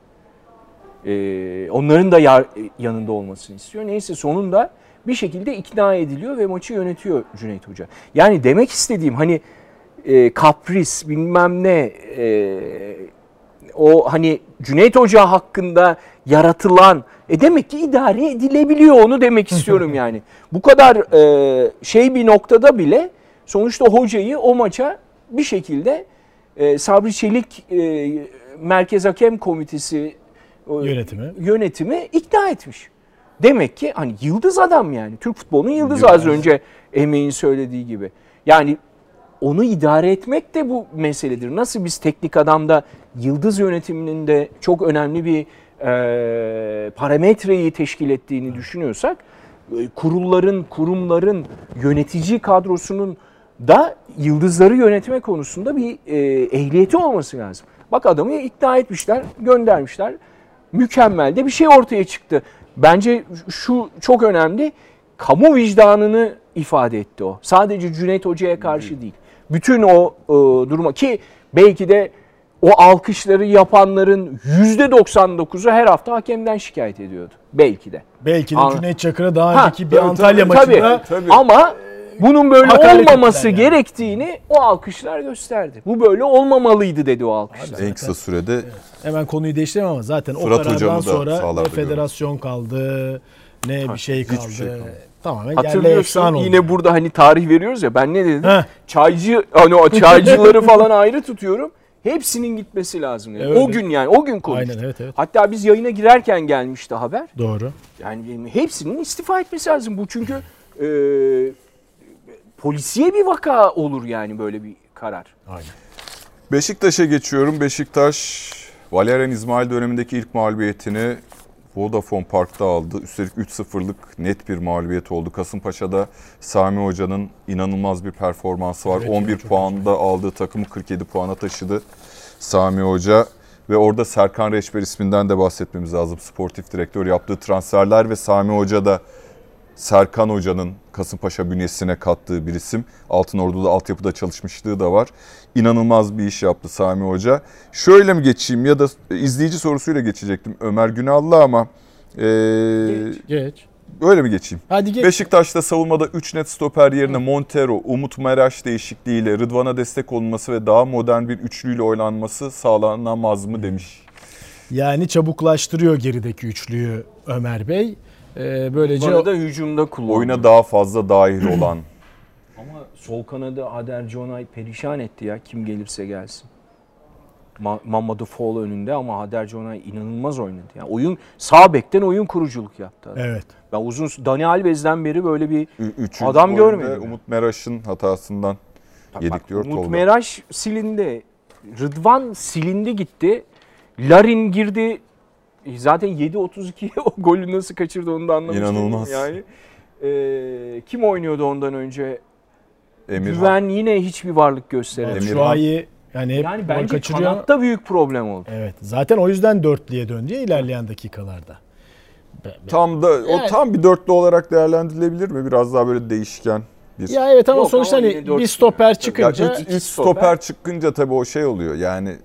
e, onların da yar- yanında olmasını istiyor. Neyse sonunda bir şekilde ikna ediliyor ve maçı yönetiyor Cüneyt Hoca. Yani demek istediğim hani e, kapris bilmem ne e, o hani Cüneyt Hoca hakkında yaratılan e demek ki idare edilebiliyor onu demek istiyorum yani. Bu kadar e, şey bir noktada bile sonuçta hocayı o maça bir şekilde e, Sabri Çelik e, Merkez Hakem Komitesi Yönetimi. yönetimi ikna etmiş. Demek ki hani yıldız adam yani. Türk futbolunun yıldızı az önce Emeğin söylediği gibi. Yani onu idare etmek de bu meseledir. Nasıl biz teknik adamda yıldız yönetiminin de çok önemli bir e, parametreyi teşkil ettiğini düşünüyorsak e, kurulların, kurumların yönetici kadrosunun da yıldızları yönetme konusunda bir e, ehliyeti olması lazım. Bak adamı ikna etmişler, göndermişler. Mükemmel de bir şey ortaya çıktı. Bence şu çok önemli. Kamu vicdanını ifade etti o. Sadece Cüneyt Hoca'ya karşı değil. Bütün o e, duruma ki belki de o alkışları yapanların %99'u her hafta hakemden şikayet ediyordu. Belki de. Belki de Anla- Cüneyt Çakır'a daha Ha, önceki bir tabii, Antalya tabii, maçında Tabii. Tabii. Ama bunun böyle Hakaret olmaması yani. gerektiğini o alkışlar gösterdi. Bu böyle olmamalıydı dedi o alkışlar. En kısa sürede hemen konuyu değiştireyim ama zaten o Fırat karardan hocamı da sonra ne federasyon kaldı ne bir şey kaldı. hiçbir şey kalmadı. Tamamen Hatırlıyorsun oldu. yine burada hani tarih veriyoruz ya ben ne dedim? Heh. Çaycı hani o çaycıları falan ayrı tutuyorum. Hepsinin gitmesi lazım. dedim. Evet. o gün yani o gün konuştuk. Aynen evet evet. Hatta biz yayına girerken gelmişti haber. Doğru. Yani hepsinin istifa etmesi lazım. Bu çünkü e, polisiye bir vaka olur yani böyle bir karar. Aynen. Beşiktaş'a geçiyorum. Beşiktaş Valerian İsmail dönemindeki ilk mağlubiyetini Vodafone Park'ta aldı. Üstelik 3-0'lık net bir mağlubiyet oldu. Kasımpaşa'da Sami Hoca'nın inanılmaz bir performansı var. Evet, 11 çok puanda aldığı takımı 47 puana taşıdı. Sami Hoca Ve orada Serkan Reçber isminden de bahsetmemiz lazım. Sportif direktör yaptığı transferler ve Sami Hoca da Serkan Hoca'nın Kasımpaşa bünyesine kattığı bir isim. Altın Ordu'da altyapıda çalışmışlığı da var. İnanılmaz bir iş yaptı Sami Hoca. Şöyle mi geçeyim ya da izleyici sorusuyla geçecektim Ömer Günal'la ama ee, Geç. öyle mi geçeyim? Hadi geç. Beşiktaş'ta savunmada 3 net stoper yerine Montero, Umut Meraş değişikliğiyle Rıdvan'a destek olunması ve daha modern bir üçlüyle oynanması sağlanamaz mı demiş. Yani çabuklaştırıyor gerideki üçlüyü Ömer Bey. Ee, böylece Bu arada hücumda kullanıyor. Oyuna daha fazla dahil olan. Ama sol kanadı Hader Jonay perişan etti ya kim gelirse gelsin. Ma- Mamadou Fall önünde ama Hader Jonay inanılmaz oynadı. Yani oyun sağ bekten oyun kuruculuk yaptı. adam. evet. Ben uzun Dani Alves'den beri böyle bir Ü- Üçüncü Adam görmedim. Umut Meraş'ın hatasından yedik Bak, diyor Umut Tolga. Meraş silindi. Rıdvan silindi gitti. Larin girdi. Zaten 7-32 o golü nasıl kaçırdı onu da anlamış değilim İnanılmaz. Yani Ee, kim oynuyordu ondan önce? Emirhan. Güven yine hiçbir varlık gösteremedi. Emirhan. Batshuayi yani hep Yani gol bence kaçırıyor. kanatta büyük problem oldu. Evet. Zaten o yüzden dörtlüye döndü ya ilerleyen dakikalarda. Tam da o tam bir dörtlü olarak değerlendirilebilir mi? Biraz daha böyle değişken bir. Ya evet ama Yok sonuçta ama hani bir stoper Ya çıkınca üç, iki üç stoper. stoper çıkınca tabii o şey oluyor. Yani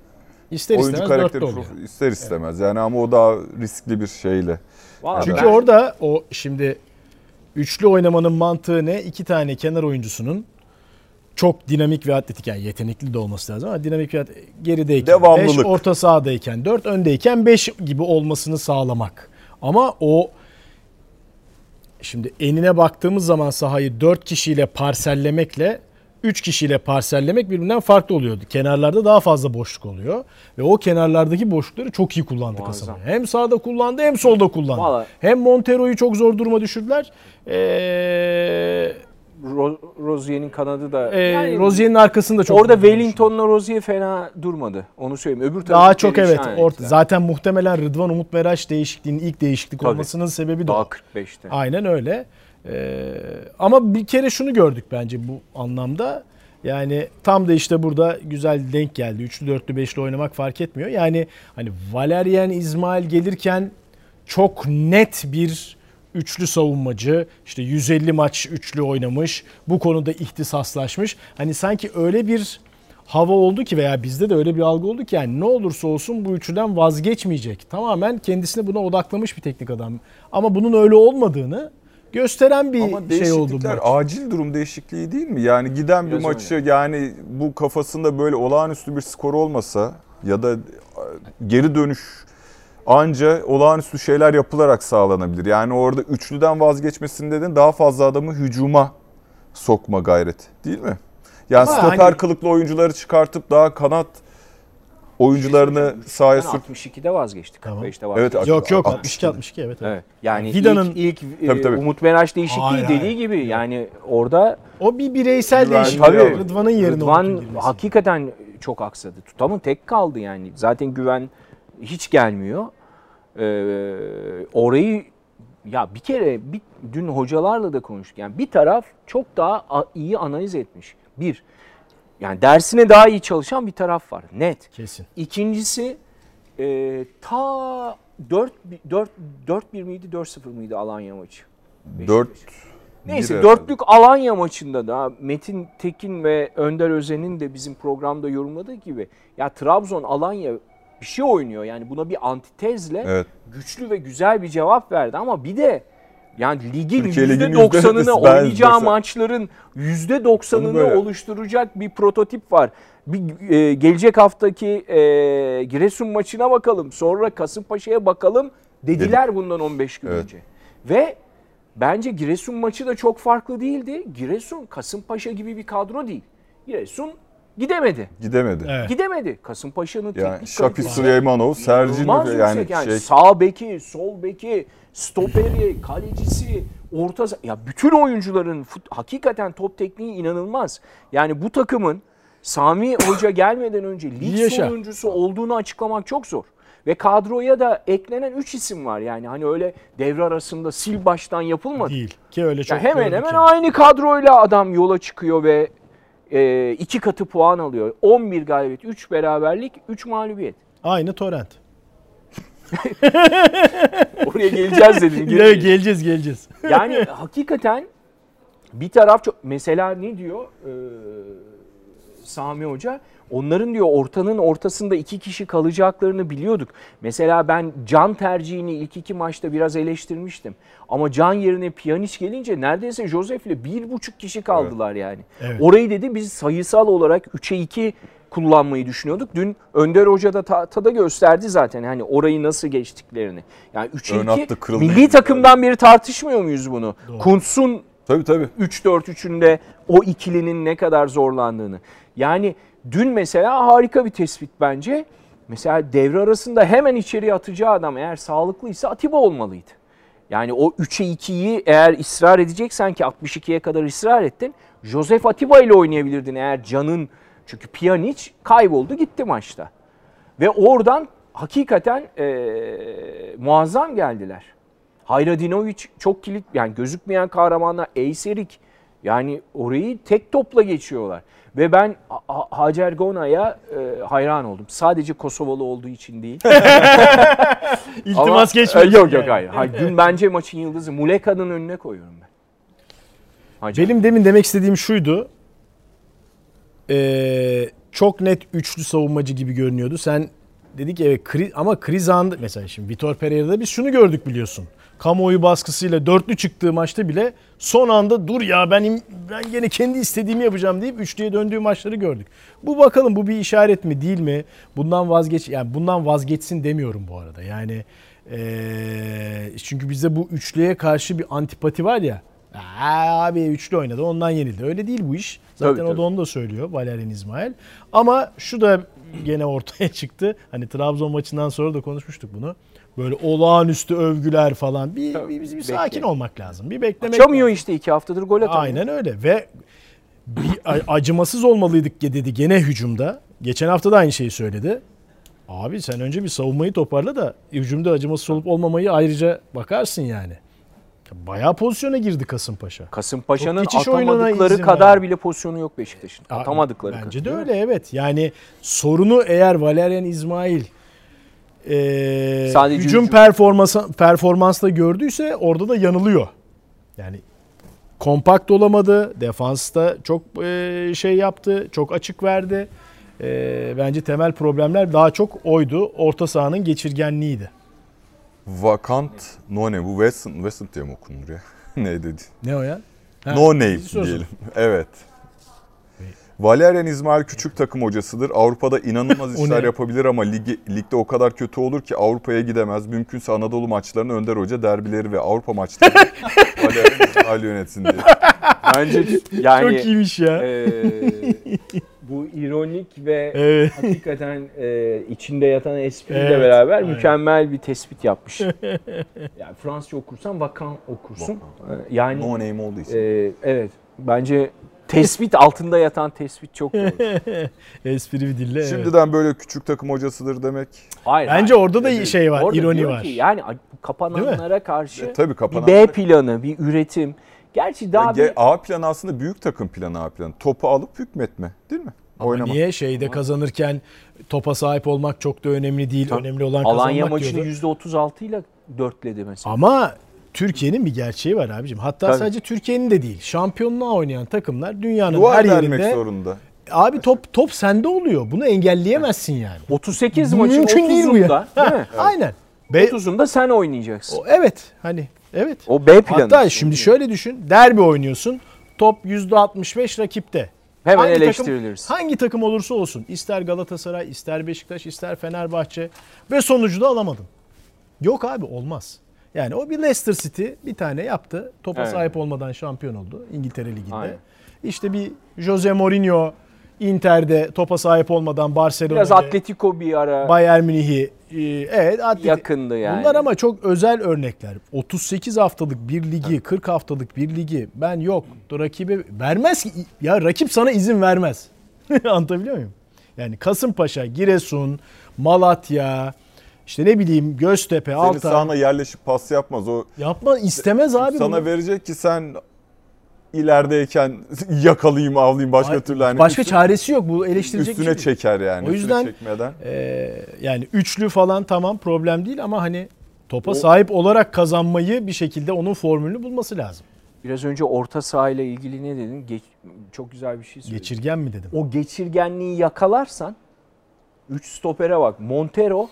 ister oyuncu istemez karakteri prof- ister istemez. Yani ama o daha riskli bir şeyle. Vallahi Çünkü ben- orada o şimdi üçlü oynamanın mantığı ne? İki tane kenar oyuncusunun çok dinamik ve atletik yani yetenekli de olması lazım ama dinamik ve at- gerideyken Devamlılık. 5, orta sahadayken 4, öndeyken 5 gibi olmasını sağlamak. Ama o şimdi enine baktığımız zaman sahayı 4 kişiyle parsellemekle 3 kişiyle parsellemek birbirinden farklı oluyordu. Kenarlarda daha fazla boşluk oluyor. Ve o kenarlardaki boşlukları çok iyi kullandı. Kasaba. Hem sağda kullandı hem solda kullandı. Vallahi- Hem Montero'yu çok zor duruma düşürdüler. Ee, Ro- Rozier'in kanadı da e, yani Rozier'in arkasında çok orada. Wellington'la Rozier fena durmadı. Onu söyleyeyim. Öbür tarafı daha çok evet. Orta, zaten muhtemelen Rıdvan Umut Meraş değişikliğinin ilk değişiklik Tabii. olmasının sebebi de daha o. 45'te. Aynen öyle. Ee, ama bir kere şunu gördük bence bu anlamda. Yani tam da işte burada güzel denk geldi. Üçlü, dörtlü, beşli oynamak fark etmiyor. Yani hani Valerian İsmail gelirken çok net bir üçlü savunmacı. işte 150 maç üçlü oynamış. Bu konuda ihtisaslaşmış. Hani sanki öyle bir hava oldu ki veya bizde de öyle bir algı oldu ki yani ne olursa olsun bu üçlüden vazgeçmeyecek. Tamamen kendisine buna odaklamış bir teknik adam. Ama bunun öyle olmadığını gösteren bir Ama şey oldu bu maç. acil durum değişikliği değil mi? Yani giden bir Biraz maçı yani bu kafasında böyle olağanüstü bir skor olmasa ya da e, geri dönüş anca olağanüstü şeyler yapılarak sağlanabilir. Yani orada üçlüden vazgeçmesinde de daha fazla adamı hücuma sokma gayreti değil mi? Yani Ama stoper hani- kılıklı oyuncuları çıkartıp daha kanat oyuncularını sahaya sürüp 62'de vazgeçtik. Tamam. 45'te Evet, vazgeçtik. Yok yok 62. 62 62 evet. evet. Evet. Yani Vida'nın- ilk, ilk e, Tabii, tabii. Umut Meraş değişikliği Hayır, dediği hayır. gibi yani orada O bir bireysel Güven- değişiklik. Tabii. Rıdvan'ın yerine Rıdvan hakikaten çok aksadı. Tutamın tek kaldı yani. Zaten güven hiç gelmiyor. Ee, orayı ya bir kere bir, dün hocalarla da konuştuk. Yani bir taraf çok daha iyi analiz etmiş. Bir, yani dersine daha iyi çalışan bir taraf var. Net. Kesin. İkincisi e, ta 4 4 4-1 miydi 4-0 mıydı Alanya maçı? 4 Neyse dörtlük Alanya maçında da Metin Tekin ve Önder Özen'in de bizim programda yorumladığı gibi ya Trabzon Alanya bir şey oynuyor. Yani buna bir antitezle Evet. güçlü ve güzel bir cevap verdi ama bir de yani ligin Türkiye Ligi'nin %90'ını yüzde- oynayacağı ben- maçların Onu %90'ını böyle- oluşturacak bir prototip var. Bir e, gelecek haftaki e, Giresun maçına bakalım. Sonra Kasımpaşa'ya bakalım dediler bundan 15 gün Evet. önce. Ve bence Giresun maçı da çok farklı değildi. Giresun Kasımpaşa gibi bir kadro değil. Giresun gidemedi. gidemedi. Evet. Gidemedi. Kasımpaşa'nın Yani teknik kalitesi Süleymanov, Sergin yani, yani, şey sağ beki, sol beki, stoperi, kalecisi, orta ya bütün oyuncuların hakikaten top tekniği inanılmaz. Yani bu takımın Sami Hoca gelmeden önce lig Yaşa. sonuncusu olduğunu açıklamak çok zor. Ve kadroya da eklenen 3 isim var yani. Hani öyle devre arasında sil baştan yapılmadı. Değil. Ki öyle çok Ya hemen hemen yani. aynı kadroyla adam yola çıkıyor ve e, iki katı puan alıyor. 11 galibiyet, 3 beraberlik, 3 mağlubiyet. Aynı torrent. Oraya geleceğiz dedim. Evet, geleceğiz geleceğiz. Yani hakikaten bir taraf çok mesela ne diyor ee, Sami Hoca? Onların diyor ortanın ortasında iki kişi kalacaklarını biliyorduk. Mesela ben Can tercihini ilk iki maçta biraz eleştirmiştim. Ama Can yerine Pjanic gelince neredeyse Josef ile bir buçuk kişi kaldılar yani. Evet. Orayı dedi biz sayısal olarak 3'e 2 kullanmayı düşünüyorduk. Dün Önder Hoca da tahtada gösterdi zaten hani orayı nasıl geçtiklerini. Yani 3'e Ön 2 hattı kırıldı. milli takımdan beri tartışmıyor muyuz bunu? Kuntz'un Tabii tabii. 3-4-3'ünde o ikilinin ne kadar zorlandığını. Yani dün mesela harika bir tespit bence. Mesela devre arasında hemen içeriye atacağı adam eğer sağlıklıysa Atiba olmalıydı. Yani o 3'e 2'yi eğer ısrar edeceksen ki 62'ye kadar ısrar ettin. Josef Atiba ile oynayabilirdin eğer Can'ın çünkü Pjanic kayboldu gitti maçta. Ve oradan hakikaten eee, muazzam geldiler. Hayradinovic çok kilit yani gözükmeyen kahramanlar Eyserik yani orayı tek topla geçiyorlar. Ve ben Ha- Ha- Hacer Gona'ya e, hayran oldum. Sadece Kosovalı olduğu için değil. İltimas geçmiyor. E, Yok yok hayır. hayır. Dün bence maçın yıldızı Muleka'nın önüne koyuyorum ben. Hacer. Benim demin demek istediğim şuydu. Ee, çok net üçlü savunmacı gibi görünüyordu. Sen dedik evet kri- ama kriz anında mesela şimdi Vitor Pereira'da biz şunu gördük biliyorsun. Kamuoyu baskısıyla dörtlü çıktığı maçta bile son anda dur ya ben ben gene kendi istediğimi yapacağım deyip üçlüye döndüğü maçları gördük. Bu bakalım bu bir işaret mi değil mi? Bundan vazgeç yani bundan vazgeçsin demiyorum bu arada. Yani ee, çünkü bizde bu üçlüye karşı bir antipati var ya. Abi üçlü oynadı ondan yenildi. Öyle değil bu iş. Zaten Tabii, o da onu da söylüyor Valerian İsmail. Ama şu da gene ortaya çıktı. Hani Trabzon maçından sonra da konuşmuştuk bunu. Böyle olağanüstü övgüler falan. Bir, Tabii, bir, bir, bir sakin olmak lazım. Bir beklemek Açamıyor lazım. işte iki haftadır gol atamıyor. Aynen öyle ve bir acımasız olmalıydık dedi gene hücumda. Geçen hafta da aynı şeyi söyledi. Abi sen önce bir savunmayı toparla da hücumda acımasız olup olmamayı ayrıca bakarsın yani. Bayağı pozisyona girdi Kasımpaşa. Kasımpaşa'nın atamadıkları kadar verdi. bile pozisyonu yok Beşiktaş'ın. Atamadıkları Bence kadar. de öyle evet. Yani sorunu eğer Valerian İsmail e, Sadece hücum hücum- performansla gördüyse orada da yanılıyor. Yani kompakt olamadı. Defansta çok e, şey yaptı. Çok açık verdi. E, bence temel problemler daha çok oydu. Orta sahanın geçirgenliğiydi. Vakant no name. Bu Weston, Weston diye mi okunur ya? ne dedi? Ne o ya? Ha, No name diyelim. Evet. Valerian İsmail küçük takım hocasıdır. Avrupa'da inanılmaz işler yapabilir ama ligi, ligde o kadar kötü olur ki Avrupa'ya gidemez. Mümkünse Anadolu maçlarını Önder Hoca derbileri ve Avrupa maçları Valerian İsmail yönetsin diye. Bence yani Çok iyiymiş ya. eee, bu ironik ve Evet. hakikaten eee, içinde yatan espriyle Evet, beraber aynen. mükemmel bir tespit yapmış. yani Fransızca okursan vakan okursun. Ee, Yani No name olduğu için. eee, evet bence tespit altında yatan tespit çok doğru. Espri bir dille. evet. Şimdiden böyle küçük takım hocasıdır demek. Hayır, Bence hayır. orada da şey var, Orada ironi var. Ki, yani kapananlara karşı E, tabii bir kapanan. B planı, bir üretim. Gerçi daha Ge- bir A planı aslında büyük takım planı A planı. Topu alıp hükmetme değil mi? Ama Oynamak. niye şeyde kazanırken topa sahip olmak çok da önemli değil. Tabii. Önemli olan Alanya kazanmak maçını diyordu. %36 ile dörtledi mesela. Ama Türkiye'nin bir gerçeği var abicim. Hatta Tabii. sadece Türkiye'nin de değil. Şampiyonluğa oynayan takımlar dünyanın Duvar her yerinde. zorunda. Abi top top sende oluyor. Bunu engelleyemezsin yani. 38 Bu maçın mümkün değil bu ya. 30'unda değil mi? Aynen. Be- 30'unda sen oynayacaksın. o- evet hani evet. O B planı. Hatta şimdi şöyle düşün. Derbi oynuyorsun. Top %65 rakipte. Hemen Hangi takım- eleştiriliriz. hangi takım olursa olsun. ister Galatasaray, ister Beşiktaş, ister Fenerbahçe ve sonucu da alamadın. Yok abi olmaz. Yani o bir Leicester City bir tane yaptı. Topa Evet. sahip olmadan şampiyon oldu İngiltere Ligi'nde. Aynen. İşte bir Jose Mourinho Inter'de topa sahip olmadan Barcelona'da Biraz Atletico bir ara Bayern Münih'i e, evet Atleti- yakındı yani. Bunlar ama çok özel örnekler. 38 haftalık bir ligi, 40 haftalık bir ligi ben yok rakibe vermez ki. Ya rakip sana izin vermez. Anlatabiliyor muyum? Yani Kasımpaşa, Giresun, Malatya, işte ne bileyim Göztepe, Senin Altay. sahana yerleşip pas yapmaz. O Yapma istemez abi sana bunu. verecek ki sen ilerideyken yakalayayım avlayayım başka Ay- türlü hani Başka üstüne- çaresi yok. Bu eleştirilecek bir üstüne şey çeker yani. O yüzden- çekmeden. Ee, yani üçlü falan tamam problem değil ama hani topa sahip olarak kazanmayı bir şekilde onun formülünü bulması lazım. Biraz önce orta saha ile ilgili ne dedin? Geç- çok güzel bir şey söyledin. Geçirgen mi dedim? O geçirgenliği yakalarsan 3 stopere bak. Montero,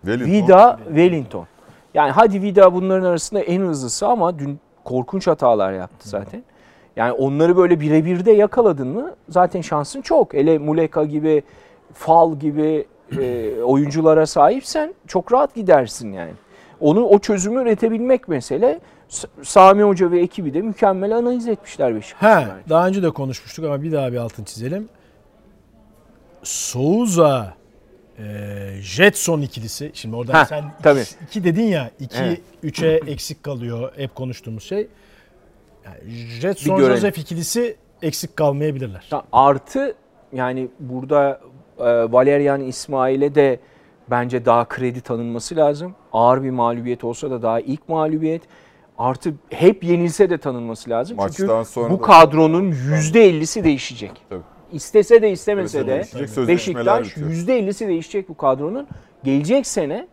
Wellington. Vida, Wellington. Yani hadi Vida bunların arasında en hızlısı ama dün korkunç hatalar yaptı zaten. Yani onları böyle birebir de yakaladın mı zaten şansın çok. Hele Muleka gibi, Fal gibi e, oyunculara sahipsen çok rahat gidersin yani. Onu o çözümü üretebilmek mesele. Sami Hoca ve ekibi de mükemmel analiz etmişler Beşiktaş'ı. He, daha önce de konuşmuştuk ama bir daha bir altın çizelim. Souza e, Jetson ikilisi. Şimdi orada Ha, sen iki, tabii. iki dedin ya. 2 Evet. 3'e eksik kalıyor hep konuştuğumuz şey. Yani Jetson. Joseph ikilisi eksik kalmayabilirler. Artı yani burada e, Valerian İsmail'e de bence daha kredi tanınması lazım. Ağır bir mağlubiyet olsa da daha ilk mağlubiyet. Artı hep yenilse de tanınması lazım. Maçtan Çünkü sonra bu da- kadronun %50'si değişecek. Tabii. İstese de istemese de Beşiktaş bitiyor. %50'si değişecek bu kadronun. Gelecek sene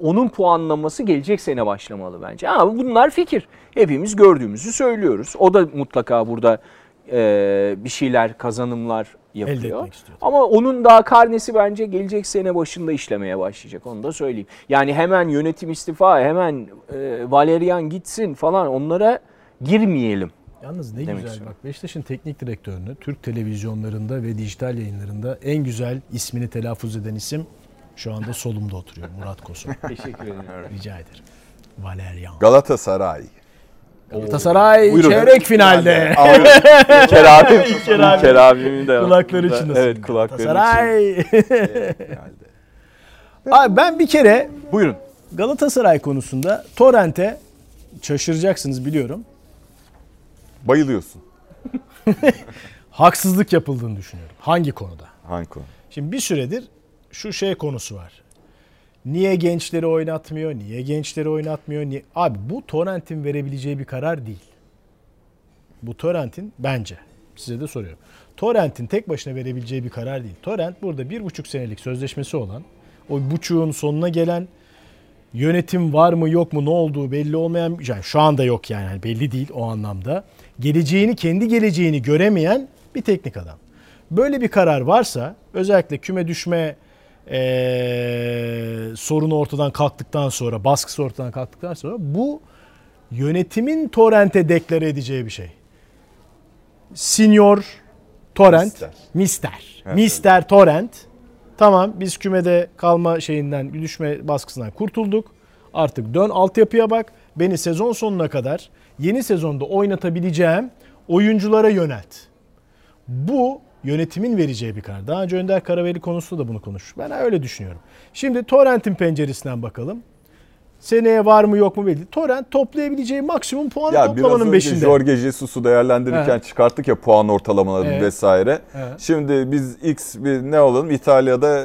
onun puanlaması gelecek sene başlamalı bence. Ama bunlar fikir. Hepimiz gördüğümüzü söylüyoruz. O da mutlaka burada e, bir şeyler, kazanımlar yapıyor. Ama onun daha karnesi bence gelecek sene başında işlemeye başlayacak. Onu da söyleyeyim. Yani hemen yönetim istifa, hemen e, Valerian gitsin falan onlara girmeyelim. Yalnız ne Demek güzel istiyorum. bak Beşiktaş'ın teknik direktörünü Türk televizyonlarında ve dijital yayınlarında en güzel ismini telaffuz eden isim şu anda solumda oturuyor Murat Kosoy. Teşekkür ederim. Rica ederim. Valerian. Galatasaray. Galatasaray Buyurun. çeyrek finalde. İlker abim. İlker abi. İlker abimin de. Kulakları çınlasın. Evet kulakları için. Galatasaray. Abi ben bir kere Buyurun. Galatasaray konusunda Torrent'e şaşıracaksınız biliyorum. Bayılıyorsun. Haksızlık yapıldığını düşünüyorum. Hangi konuda? Hangi konu? Şimdi bir süredir şu şey konusu var. Niye gençleri oynatmıyor? Niye gençleri oynatmıyor? Niye? Abi bu Torrent'in verebileceği bir karar değil. Bu Torrent'in bence size de soruyorum. Torrent'in tek başına verebileceği bir karar değil. Torrent burada bir buçuk senelik sözleşmesi olan o buçuğun sonuna gelen yönetim var mı yok mu ne olduğu belli olmayan yani şu anda yok yani hani belli değil o anlamda. Geleceğini kendi geleceğini göremeyen bir teknik adam. Böyle bir karar varsa özellikle küme düşme eee sorunu ortadan kalktıktan sonra baskısı ortadan kalktıktan sonra bu yönetimin Torrent'e deklare edeceği bir şey. Senior Torrent, Mister. Mister. Evet, Mister Torrent. Tamam biz kümede kalma şeyinden, düşme baskısından kurtulduk. Artık dön altyapıya bak. Beni sezon sonuna kadar yeni sezonda oynatabileceğim oyunculara yönelt. Bu yönetimin vereceği bir karar. Daha önce Önder Karaveli konusunda da bunu konuştuk. Ben öyle düşünüyorum. Şimdi Torrent'in penceresinden bakalım. Seneye var mı yok mu belli. Torrent toplayabileceği maksimum puanı Ya toplamanın beşinde. Jorge Jesus'u değerlendirirken Evet. çıkarttık ya puan ortalamalarını Evet. vesaire. Evet. Şimdi biz X bir ne olalım İtalya'da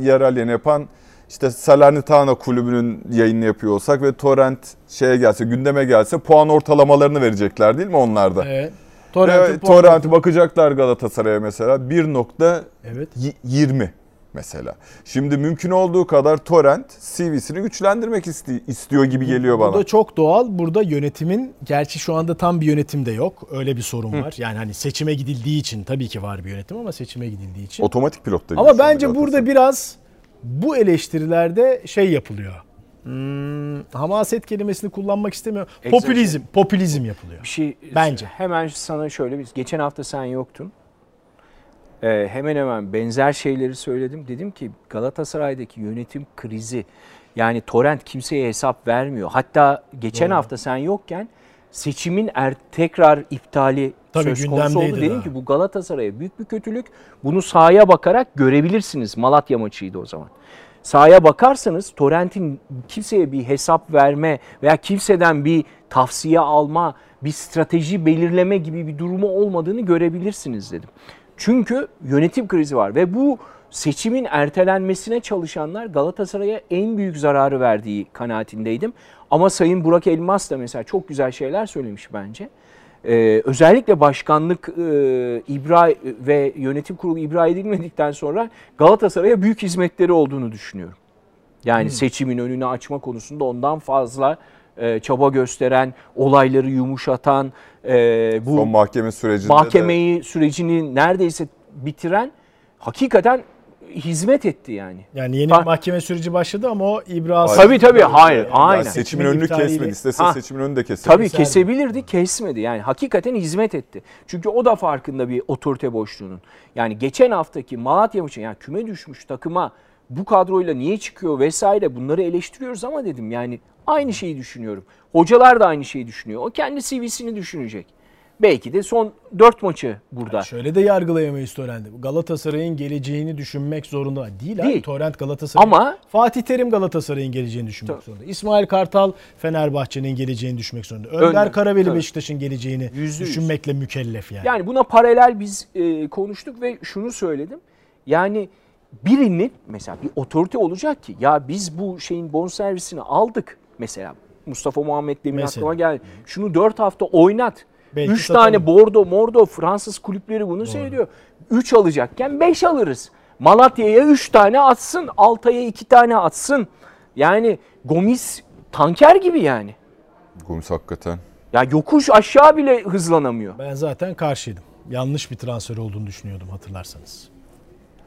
yerel yayın yapan işte Salernitana kulübünün yayını yapıyor olsak ve Torrent şeye gelse gündeme gelse puan ortalamalarını verecekler değil mi onlar da? Evet. Torrent'e bakacaklar Galatasaray'a mesela 1.20 Evet. mesela. Şimdi mümkün olduğu kadar Torrent CV'sini güçlendirmek isti- istiyor gibi geliyor Bu bana. da çok doğal. Burada yönetimin gerçi şu anda tam bir yönetim de yok. Öyle bir sorun var. Yani hani seçime gidildiği için tabii ki var bir yönetim ama seçime gidildiği için. Otomatik pilotta. Ama bence burada biraz bu eleştirilerde şey yapılıyor. Hmm, hamaset kelimesini kullanmak istemiyorum. Egzajere. Popülizm, popülizm yapılıyor. Bir şey Bence. Hemen sana şöyle bir geçen hafta sen yoktun. Ee, hemen hemen benzer şeyleri söyledim. Dedim ki Galatasaray'daki yönetim krizi yani Torrent kimseye hesap vermiyor. Hatta geçen Doğru. hafta sen yokken seçimin er, tekrar iptali Tabii söz konusu oldu. Dedim daha. ki bu Galatasaray'a büyük bir kötülük. Bunu sahaya bakarak görebilirsiniz. Malatya maçıydı o zaman. Sahaya bakarsanız Torrent'in kimseye bir hesap verme veya kimseden bir tavsiye alma, bir strateji belirleme gibi bir durumu olmadığını görebilirsiniz dedim. Çünkü yönetim krizi var ve bu seçimin ertelenmesine çalışanlar Galatasaray'a en büyük zararı verdiği kanaatindeydim. Ama Sayın Burak Elmas da mesela çok güzel şeyler söylemiş bence. Ee, özellikle başkanlık e, ibra ve yönetim kurulu ibra edilmedikten sonra Galatasaray'a büyük hizmetleri olduğunu düşünüyorum. Yani seçimin önünü açma konusunda ondan fazla e, çaba gösteren, olayları yumuşatan, e, bu Son mahkeme sürecinde de mahkemeyi sürecini neredeyse bitiren hakikaten hizmet etti yani. Yani yeni Ha- bir mahkeme süreci başladı ama o ibraz. Tabii tabii hayır Yani aynen. seçimin önünü kesmedi. İstese Ha. seçimin önünü de keser. Tabii kesebilirdi, kesmedi. Yani hakikaten hizmet etti. Çünkü o da farkında bir otorite boşluğunun. Yani geçen haftaki Malatya maçı yani küme düşmüş takıma bu kadroyla niye çıkıyor vesaire bunları eleştiriyoruz ama dedim yani aynı şeyi düşünüyorum. Hocalar da aynı şeyi düşünüyor. O kendi CV'sini düşünecek. Belki de son 4 maçı burada. Şöyle de yargılayamayız Torrent'i. Galatasaray'ın geleceğini düşünmek zorunda değil. Abi. Değil. Torrent Galatasaray. Ama Fatih Terim Galatasaray'ın geleceğini düşünmek Tabii. zorunda. İsmail Kartal Fenerbahçe'nin geleceğini düşünmek zorunda. Önder, Önder, Karabeli tabii. Beşiktaş'ın geleceğini Yüzde yüz. düşünmekle mükellef yani. Yani buna paralel biz e, konuştuk ve şunu söyledim. Yani birinin mesela bir otorite olacak ki ya biz bu şeyin bonservisini aldık mesela Mustafa Muhammed demin Mesela. aklıma geldi. Şunu 4 hafta oynat. Belki 3 satalım. tane Bordo, Mordo Fransız kulüpleri bunu seyrediyor. 3 alacakken 5 alırız. Malatya'ya 3 tane atsın, Altay'a 2 tane atsın. Yani Gomis tanker gibi yani. Gomis hakikaten. Ya yokuş aşağı bile hızlanamıyor. Ben zaten karşıydım. Yanlış bir transfer olduğunu düşünüyordum hatırlarsanız.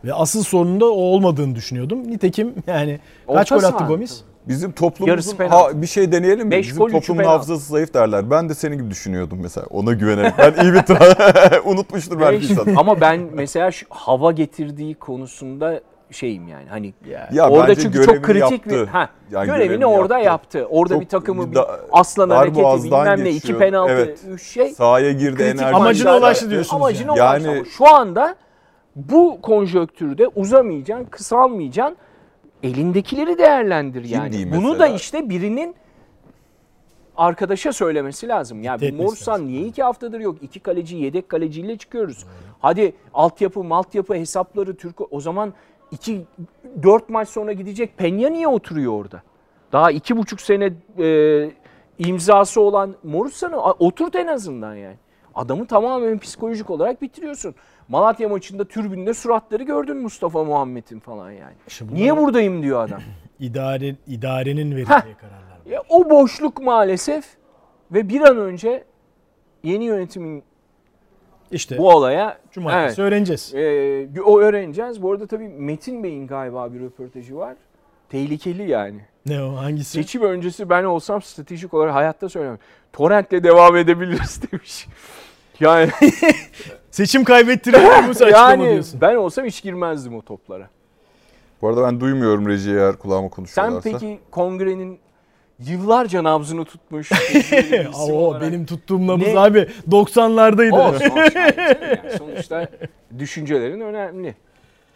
Ve asıl sorunun da o olmadığını düşünüyordum. Nitekim yani kaç Orta gol attı saha. Gomis? Bizim toplumumuzun ha, bir şey deneyelim mi? Beş Bizim gol, toplumun hafızası zayıf derler. Ben de senin gibi düşünüyordum mesela. Ona güvenerek. Ben iyi bir tra- unutmuştur belki insan. Ama ben mesela şu hava getirdiği konusunda şeyim yani hani Ya orada çünkü çok kritik bir yaptı. ha Yani görevini, görevini orada yaptı. yaptı. Orada Çok bir takımı bir da- aslan hareketi bilmem ne iki penaltı Evet. üç şey. Sahaya girdi kritik enerji. Amacına ulaştı diyorsunuz Amacına yani. ulaştı Yani- şu anda bu konjöktürde uzamayacaksın, kısalmayacaksın. Elindekileri değerlendir yani. Bunu da işte birinin arkadaşa söylemesi lazım. Yani Dikte etmesi Morsan niye iki haftadır yok? İki kaleci, yedek kaleciyle çıkıyoruz. Hadi altyapı, maltyapı hesapları Türk o zaman iki dört maç sonra gidecek. Penya niye oturuyor orada? Daha iki buçuk sene e, imzası olan Morsan'ı oturt en azından yani. Adamı tamamen psikolojik olarak bitiriyorsun. Malatya maçında türbünde suratları gördün Mustafa Muhammed'in falan yani. Bunlar- Niye buradayım diyor adam. İdare, idarenin verdiği Heh. kararlar. Ya o boşluk maalesef ve bir an önce yeni yönetimin İşte bu olaya cumartesi evet, öğreneceğiz. e, o öğreneceğiz. Bu arada tabii Metin Bey'in galiba bir röportajı var. Tehlikeli yani. Ne o hangisi? Seçim öncesi ben olsam stratejik olarak hayatta söylemem. Torrent'le devam edebiliriz demiş. Yani, Seçim kaybettiriyor mu açıklama yani diyorsun? ben olsam hiç girmezdim o toplara. Bu arada ben duymuyorum rejiyi eğer kulağıma Sen konuşuyorlarsa. peki kongrenin yıllarca nabzını tutmuş tecrübeli bir Aa, isim o olarak- benim tuttuğum nabız Ne? abi 90'lardaydı. Olsun, olsun. Yani sonuçta düşüncelerin önemli.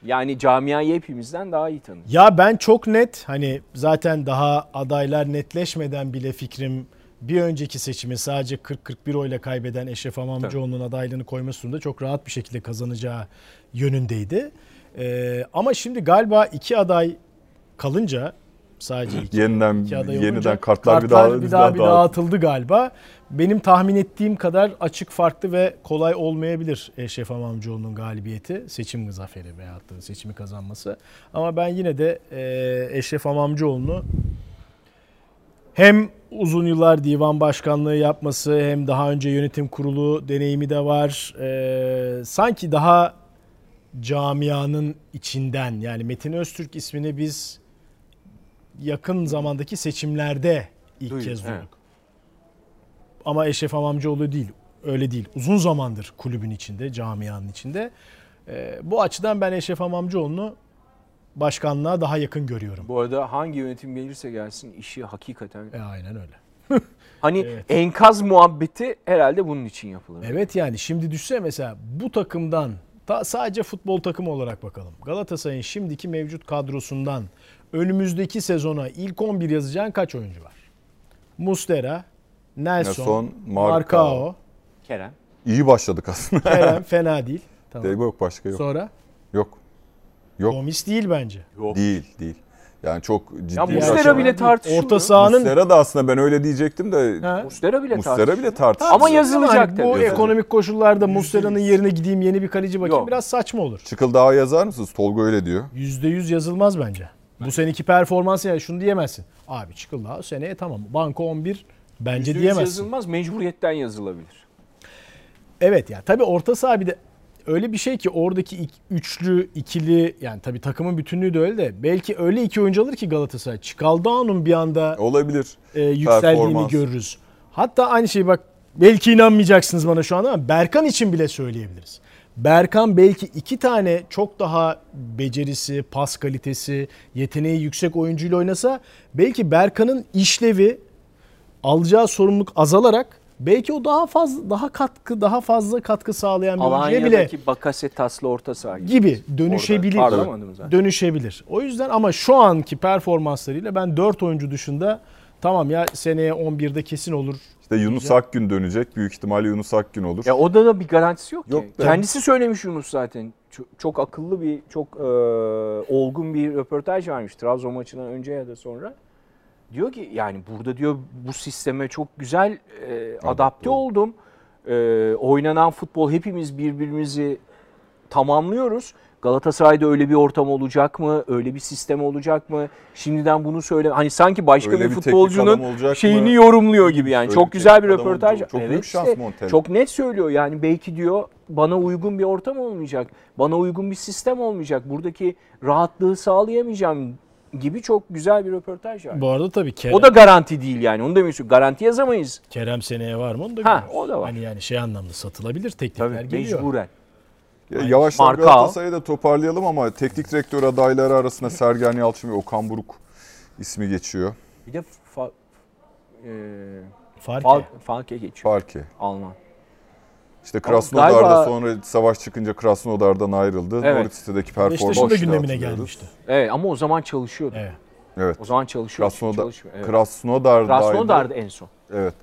Yani camiayı hepimizden daha iyi tanır. Ya ben çok net hani zaten daha adaylar netleşmeden bile fikrim bir önceki seçimi sadece 40-41 oyla kaybeden Eşref İmamoğlu'nun adaylığını koymasında çok rahat bir şekilde kazanacağı yönündeydi. Ee, ama şimdi galiba iki aday kalınca sadece iki, Yeniden iki aday yeniden olunca kartlar, bir daha bir daha, bir daha atıldı galiba. Benim tahmin ettiğim kadar açık farklı ve kolay olmayabilir Eşref İmamoğlu'nun galibiyeti, seçim zaferi veyahut da seçimi kazanması. Ama ben yine de e, Eşref İmamoğlu'nu hem uzun yıllar divan başkanlığı yapması hem daha önce yönetim kurulu deneyimi de var. E, sanki daha camianın içinden yani Metin Öztürk ismini biz yakın zamandaki seçimlerde ilk Duyduk, kez duyduk. evet. Ama Eşref Amamcıoğlu değil. Öyle değil. Uzun zamandır kulübün içinde, camianın içinde. Ee, bu açıdan ben Eşref Amamcıoğlu'nu başkanlığa daha yakın görüyorum. Bu arada hangi yönetim gelirse gelsin işi hakikaten... E, aynen öyle. Hani Evet. enkaz muhabbeti herhalde bunun için yapılır. Evet yani şimdi düşse mesela bu takımdan ta sadece futbol takımı olarak bakalım. Galatasaray'ın şimdiki mevcut kadrosundan önümüzdeki sezona ilk 11 yazacağın kaç oyuncu var? Mustera, Nelson, Nelson, Marcao. Marcao, Kerem. İyi başladık aslında. Kerem fena değil. Tamam. Yok başka yok. Sonra Yok. Yok. Gomis değil bence. Yok. Değil değil. Yani çok ciddi Ya aşama. bile tartışılıyor. Orta sahanın Muslera da aslında ben öyle diyecektim de Ha? Muslera bile tartışılıyor. bile tartışılıyor. Ama yazılacak tabii. Bu Yazılacak. ekonomik koşullarda Muslera'nın yerine gideyim yeni bir kaleci bakayım Yok. biraz saçma olur. Çıkıldağ'a yazar mısınız? Tolga öyle diyor. %100 yazılmaz bence. Bu seneki performansı ya şunu diyemezsin. Abi Çıkıldağ seneye tamam. Banko 11 bence %100 diyemezsin. yazılmaz, mecburiyetten yazılabilir. Evet ya tabii orta saha bir de öyle bir şey ki oradaki üçlü, ikili yani tabii takımın bütünlüğü de öyle de belki öyle iki oyuncu alır ki Galatasaray. Çıkaldağ'ın bir anda Olabilir. e, yükseldiğini Performans. görürüz. Hatta aynı şeyi bak belki inanmayacaksınız bana şu anda ama Berkan için bile söyleyebiliriz. Berkan belki iki tane çok daha becerisi, pas kalitesi, yeteneği yüksek oyuncuyla oynasa belki Berkan'ın işlevi alacağı sorumluluk azalarak belki o daha fazla daha katkı daha fazla katkı sağlayan bir oyuncuya bile Alanya'daki Bakasetas'la orta saha. gibi. gibi dönüşebilir. Orada. Dönüşebilir. O yüzden ama şu anki performanslarıyla ben 4 oyuncu dışında tamam ya seneye 11'de kesin olur. İşte Yunus Akgün dönecek. Büyük ihtimalle Yunus Akgün olur. Ya o da da bir garantisi yok, Yok ki. be. Kendisi söylemiş Yunus zaten. Çok, çok akıllı bir, çok e, olgun bir röportaj vermiş Trabzon maçından önce ya da sonra. Diyor ki yani burada diyor bu sisteme çok güzel e, adapte oldum. E, oynanan futbol hepimiz birbirimizi tamamlıyoruz. Galatasaray'da öyle bir ortam olacak mı? Öyle bir sistem olacak mı? Şimdiden bunu söyle. Hani sanki başka Öyle bir bir futbolcunun şeyini mı? yorumluyor gibi yani. Öyle çok güzel bir röportaj. Çok Evet büyük şans işte, Montella. Çok net söylüyor yani belki diyor bana uygun bir ortam olmayacak. Bana uygun bir sistem olmayacak. Buradaki rahatlığı sağlayamayacağım gibi çok güzel bir röportaj var. Bu arada tabii Kerem, O da garanti değil yani. Onu demiyorsun. Garanti yazamayız. Kerem seneye var mı onu da Ha, bilmiyoruz. o da var. Hani yani şey anlamda satılabilir teklifler Tabii geliyor. mecburen. Ya Yavaştan Marka Galatasaray'ı da toparlayalım ama teknik direktör adayları arasında Sergen Yalçın ve Okan Buruk ismi geçiyor. Bir de fa, e, Fark Fal. Falke geçiyor. Farki. Alman. İşte Krasnodar'da galiba- sonra savaş çıkınca Krasnodar'dan ayrıldı. Evet. Norwich City'deki performansı Beşiktaş'ın da gündemine gelmişti. Evet ama o zaman çalışıyordu. Evet. Evet. O zaman çalışıyor. Krasnodar, çalışmıyor. Evet. Krasnodar'daydı. Krasnodar'da en son. Evet.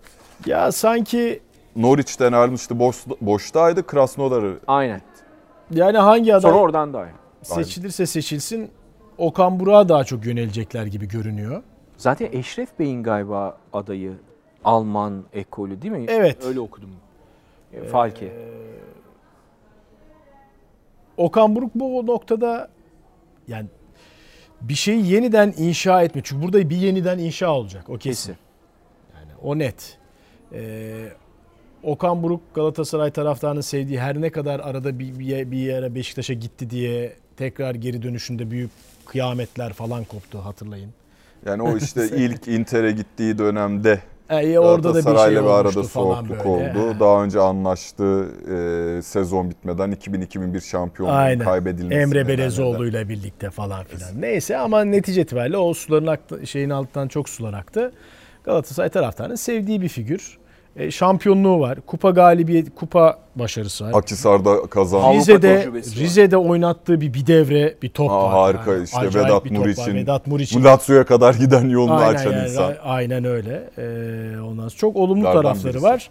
Ya sanki Norwich'ten ayrılmıştı. Boş, boştaydı. Krasnodar'ı Aynen. yani hangi aday Sonra oradan da aynı. seçilirse seçilsin Okan Burak'a daha çok yönelecekler gibi görünüyor. Zaten Eşref Bey'in galiba adayı Alman ekolü değil mi? Evet. Öyle okudum. E, Falke. Okan Buruk bu noktada yani bir şeyi yeniden inşa etme. Çünkü burada bir yeniden inşa olacak. O kesin. Yani o net. Ee, Okan Buruk Galatasaray taraftarının sevdiği her ne kadar arada bir bir yere Beşiktaş'a gitti diye tekrar geri dönüşünde büyük kıyametler falan koptu hatırlayın. Yani o işte ilk Inter'e gittiği dönemde E, orada da bir şey olmuştu arada falan böyle. oldu. Ha. Daha önce anlaştı e, sezon bitmeden 2000-2001 şampiyonluğun Aynen. kaybedilmesi. Emre. Belezoğlu ile birlikte falan filan. Neyse ama netice itibariyle o suların aktı, şeyin altından çok sular aktı. Galatasaray taraftarının sevdiği bir figür. E, şampiyonluğu var. Kupa galibiyet, kupa başarısı var. Akhisar'da kazandı. Rize'de. Rize'de oynattığı bir bir devre, bir top Aa, var. harika Yani işte acayip Vedat. Muriç'in Vedat Muriç'in. Bu Lazio'ya kadar giden yolunu Aynen, açan yani, insan. aynen öyle. Ee, ondan çok olumlu Lardan tarafları birisi. var.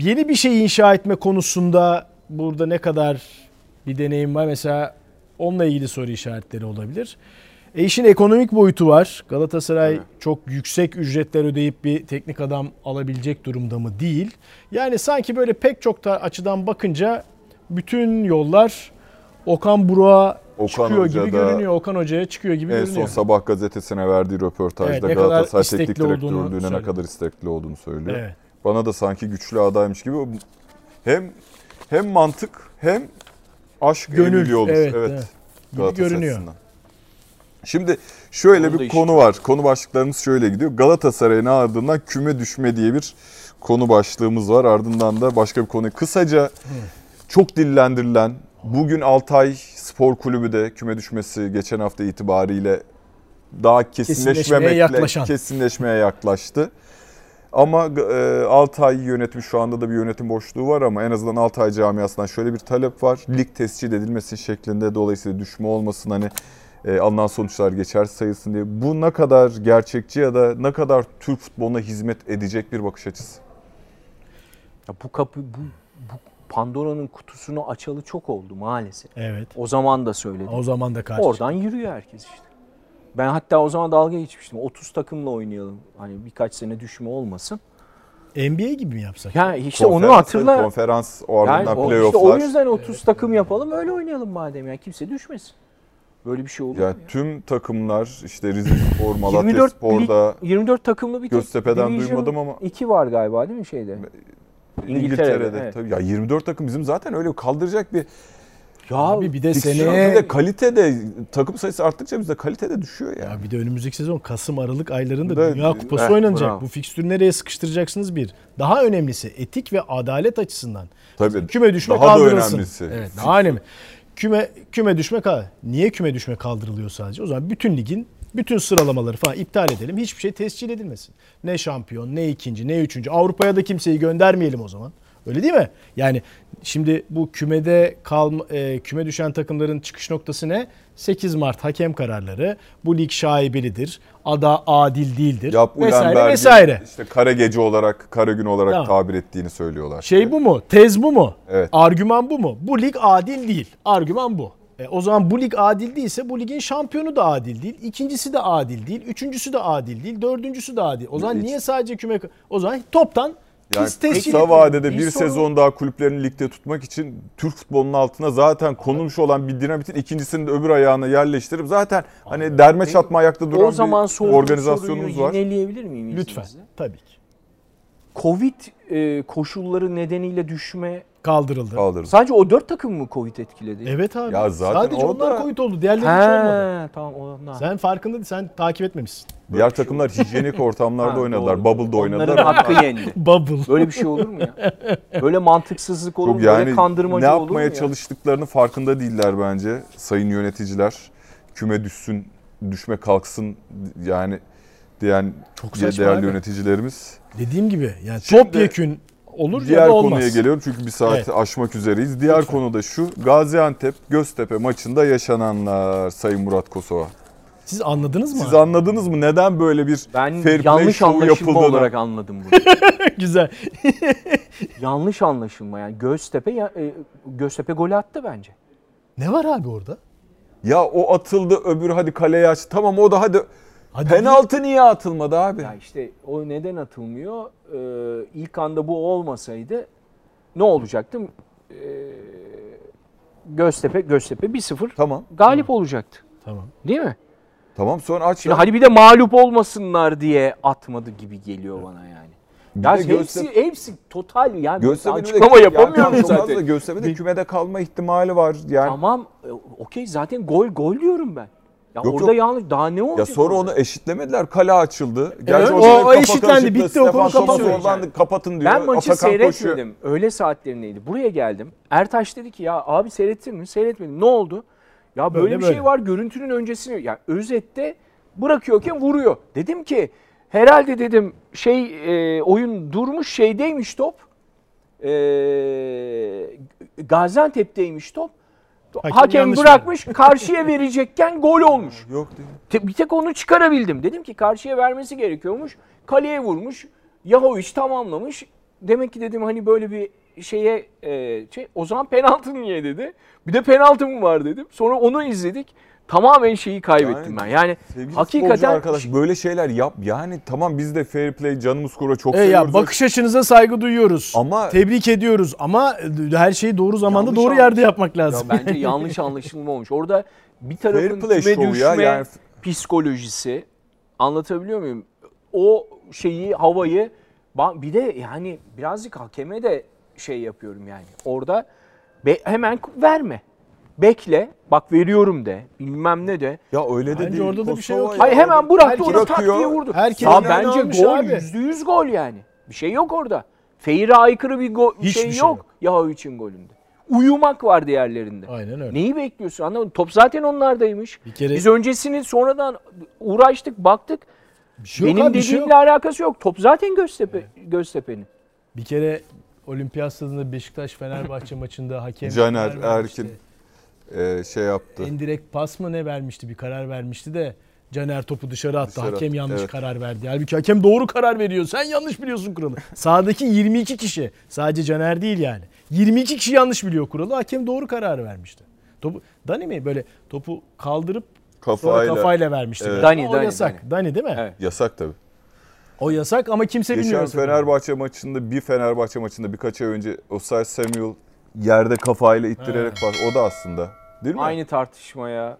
Yeni bir şey inşa etme konusunda burada ne kadar bir deneyim var? Mesela onunla ilgili soru işaretleri olabilir. E işin ekonomik boyutu var. Galatasaray çok yüksek ücretler ödeyip bir teknik adam alabilecek durumda mı? Değil. Yani sanki böyle pek çok da açıdan bakınca bütün yollar Okan Burak'a Okan çıkıyor Hoca gibi görünüyor. Okan Hoca'ya çıkıyor gibi En görünüyor. son Sabah gazetesine verdiği röportajda Evet, Galatasaray teknik direktörlüğüne ne kadar istekli olduğunu söylüyor. Evet. Bana da sanki güçlü adaymış gibi hem hem mantık hem aşk Gönül, olur. evet, Evet. evet. Gibi görünüyor. Şimdi şöyle Onu bir işte- konu var. Konu başlıklarımız şöyle gidiyor. Galatasaray'ın ardından küme düşme diye bir konu başlığımız var. Ardından da başka bir konu. Kısaca çok dillendirilen bugün Altay Spor Kulübü de küme düşmesi geçen hafta itibariyle daha kesinleşmemekle yaklaşan. kesinleşmeye yaklaştı. Ama e, Altay yönetimi şu anda da bir yönetim boşluğu var ama en azından Altay camiasından şöyle bir talep var. Lig tescil edilmesi şeklinde dolayısıyla düşme olmasın hani e, alınan sonuçlar geçer sayılsın diye. Bu ne kadar gerçekçi ya da ne kadar Türk futboluna hizmet edecek bir bakış açısı? Ya bu kapı bu, bu Pandora'nın kutusunu açalı çok oldu maalesef. Evet. O zaman da söyledim. O zaman da karşı. Oradan yürüyor herkes işte. Ben hatta o zaman dalga geçmiştim. 30 takımla oynayalım. Hani birkaç sene düşme olmasın. NBA gibi mi yapsak? Ya işte onu Konferans- hatırla. Konferans Yani ardından o, işte o yüzden 30 takım yapalım öyle oynayalım madem ya. Kimse düşmesin. Böyle bir şey olur Ya mu? ya? tüm takımlar işte Rize Spor, Malatya 24 Spor'da, lig- 24 takımlı bir Göztepe'den Division duymadım ama 2 var galiba değil mi şeyde? İngiltere'de. İngiltere'de, evet. Tabii ya 24 takım bizim zaten öyle kaldıracak bir Ya Abi bir de seneye Bir de kalitede takım sayısı arttıkça bizde kalitede düşüyor ya. Ya bir de önümüzdeki sezon Kasım Aralık aylarında Da- Dünya Kupası Eh, oynanacak. bravo. Bu fikstürü nereye sıkıştıracaksınız bir. Daha önemlisi etik ve adalet açısından. Tabii. Küme düşme Daha da kaldırılsın. önemlisi. Evet, daha önemli. Küme küme düşme kal. Niye küme düşme kaldırılıyor sadece? O zaman bütün ligin bütün sıralamaları falan iptal edelim. Hiçbir şey tescil edilmesin. Ne şampiyon, ne ikinci, ne üçüncü. Avrupa'ya da kimseyi göndermeyelim o zaman. Öyle değil mi? Yani şimdi bu kümede kalma, e, küme düşen takımların çıkış noktası ne? 8 Mart hakem kararları. Bu lig şaibelidir. Ada adil değildir. Yap vesaire vesaire. işte kara gece olarak, kara gün olarak Tamam. tabir ettiğini söylüyorlar. Şey bu mu? Tez bu mu? Evet. Argüman bu mu? Bu lig adil değil. Argüman bu. E, o zaman bu lig adil değilse bu ligin şampiyonu da adil değil. ikincisi de adil değil. Üçüncüsü de adil değil. Dördüncüsü de adil. O zaman Hiç. niye sadece küme... O zaman toptan Yani biz kısa vadede Bir bir sorun- sezon daha kulüplerini ligde tutmak için Türk futbolunun altına zaten konulmuş olan bir dinamitin ikincisini de öbür ayağına yerleştirip zaten hani derme çatma ayakta duran o zaman bir organizasyonumuz var. yineleyebilir miyim Lütfen. izninizle? Tabii ki. Covid e, koşulları nedeniyle düşme Kaldırıldı. Kaldırdı. sadece o 4 takım mı Covid etkiledi? Evet abi. Ya zaten Sadece o onlar Covid oldu. Diğerleri hiç olmadı. He, tamam onlar. Sen farkında değil, sen takip etmemişsin. Diğer takımlar hijyenik ortamlarda Ha, oynadılar. doğru. Bubble'da oynadılar. Onların ama hakkı yendi. Bubble. Böyle bir şey olur mu ya? Böyle mantıksızlık olur mu? Çok Böyle yani kandırmacı ne olur mu yapmaya ya? çalıştıklarının farkında değiller bence sayın yöneticiler. Küme düşsün, düşme kalksın yani diyen Çok saçma değerli abi. yöneticilerimiz. Dediğim gibi yani Şimdi topyekün olur ya Diğer da olmaz. konuya geliyorum çünkü bir saati Evet. aşmak üzereyiz. Diğer Lütfen. konu da şu. Gaziantep Göztepe maçında yaşananlar Sayın Murat Kosova. Siz anladınız mı? Siz anladınız mı neden böyle bir Ben fair play yanlış şovu anlaşılma olarak anladım bunu. Güzel. yanlış anlaşılma yani Göztepe ya, e, Göztepe golü attı bence. Ne var abi orada? Ya o atıldı öbürü hadi kaleye aç. Tamam o da hadi Hadi penaltı niye atılmadı abi? Ya işte o neden atılmıyor? Ee, ilk anda bu olmasaydı ne olacaktı? Ee, Göztepe Göztepe 1-0 Tamam. galip olacaktı. Tamam. Değil mi? Tamam sonra aç. Ya. hadi bir de mağlup olmasınlar diye atmadı gibi geliyor bana yani. Ya de hepsi Göztepe- hepsi total yani Göztepe'nin de- açıklama yapamıyorum yani zaten. Göztepe'de kümede kalma ihtimali var. Yani Tamam e, okey zaten gol gol diyorum ben. Ya Yok, orada yok. yanlış daha ne olacak? ya sonra orada? onu eşitlemediler. Kale açıldı. Evet, orada o- o eşitlendi, bitti, o konu kapanıyor. oradan kapatın diyor. Ben maçı Atakan koşuyor. seyretmedim. Öğle saatlerindeydi. Buraya geldim. Ertaş dedi ki ya abi seyrettin mi? Seyretmedim. Ne oldu? Ya böyle, Böyle, bir böyle. şey var. Görüntünün öncesini ya özette bırakıyorken vuruyor. Dedim ki herhalde dedim şey e, oyun durmuş şeydeymiş top. E, Gaziantep'teymiş top. Hakem Hakem, bırakmış karşıya verecekken gol olmuş. Yok değil. Bir tek onu çıkarabildim. Dedim ki karşıya vermesi gerekiyormuş. Kaleye vurmuş. Yahoviç tamamlamış. Demek ki dedim hani böyle bir şeye e, şey o zaman penaltı niye dedi. Bir de penaltı mı var dedim. Sonra onu izledik. Tamamen şeyi kaybettim Yani ben. Yani Sevgili hakikaten arkadaş böyle şeyler yap. Yani tamam biz de fair play canımız kura çok E seviyoruz. ya bakış açınıza saygı duyuyoruz. Ama- tebrik ediyoruz ama her şeyi doğru zamanda doğru anlaş- yerde yapmak lazım. bence yanlış anlaşılma olmuş. Orada bir fair tarafın play şovu düşme ya. Yani psikolojisi anlatabiliyor muyum? O şeyi havayı bir de yani birazcık hakeme de şey yapıyorum yani. Orada hemen verme. Bekle. Bak veriyorum de. Bilmem ne de. ya öyle de Bence değil. orada da bir şey Kosova yok. ya. Hayır hemen bıraktı herkes onu tak bırakıyor. diye vurdu. Herkes ya bence almış gol abi. yüzde yüz gol yani. Bir şey yok orada. Fair'e aykırı bir gol bir Hiçbir şey, şey yok. yok. Yahovic'in golünde. Uyumak var diğerlerinde. Aynen öyle. Neyi bekliyorsun anlamadım. Top zaten onlardaymış. Bir kere Biz öncesini sonradan uğraştık baktık. bir şey yok Benim abi, bir şey dediğimle yok. alakası yok. Top zaten Göztepe, Göztepe'nin. Bir kere Olimpiyat stadında Beşiktaş Fenerbahçe maçında hakem Caner karar vermişti. Erkin Ee, şey yaptı. Endirekt pas mı ne vermişti bir karar vermişti de Caner topu dışarı attı. Dışarı hakem attı, yanlış evet. karar verdi. Halbuki hakem doğru karar veriyor. Sen yanlış biliyorsun kuralı. Sahadaki 22 kişi. Sadece Caner değil yani. 22 kişi yanlış biliyor kuralı. Hakem doğru karar vermişti. Topu Dani mi böyle topu kaldırıp Sonra Kafayla. kafayla vermişti. Evet. Dani, o Dani, yasak. Dani. değil mi? Evet. Yasak tabii. O yasak ama kimse Geçen bilmiyor. Fenerbahçe maçında bir Fenerbahçe maçında birkaç ay önce Osay Samuel yerde kafayla ittirerek bak o da aslında değil mi? Aynı tartışmaya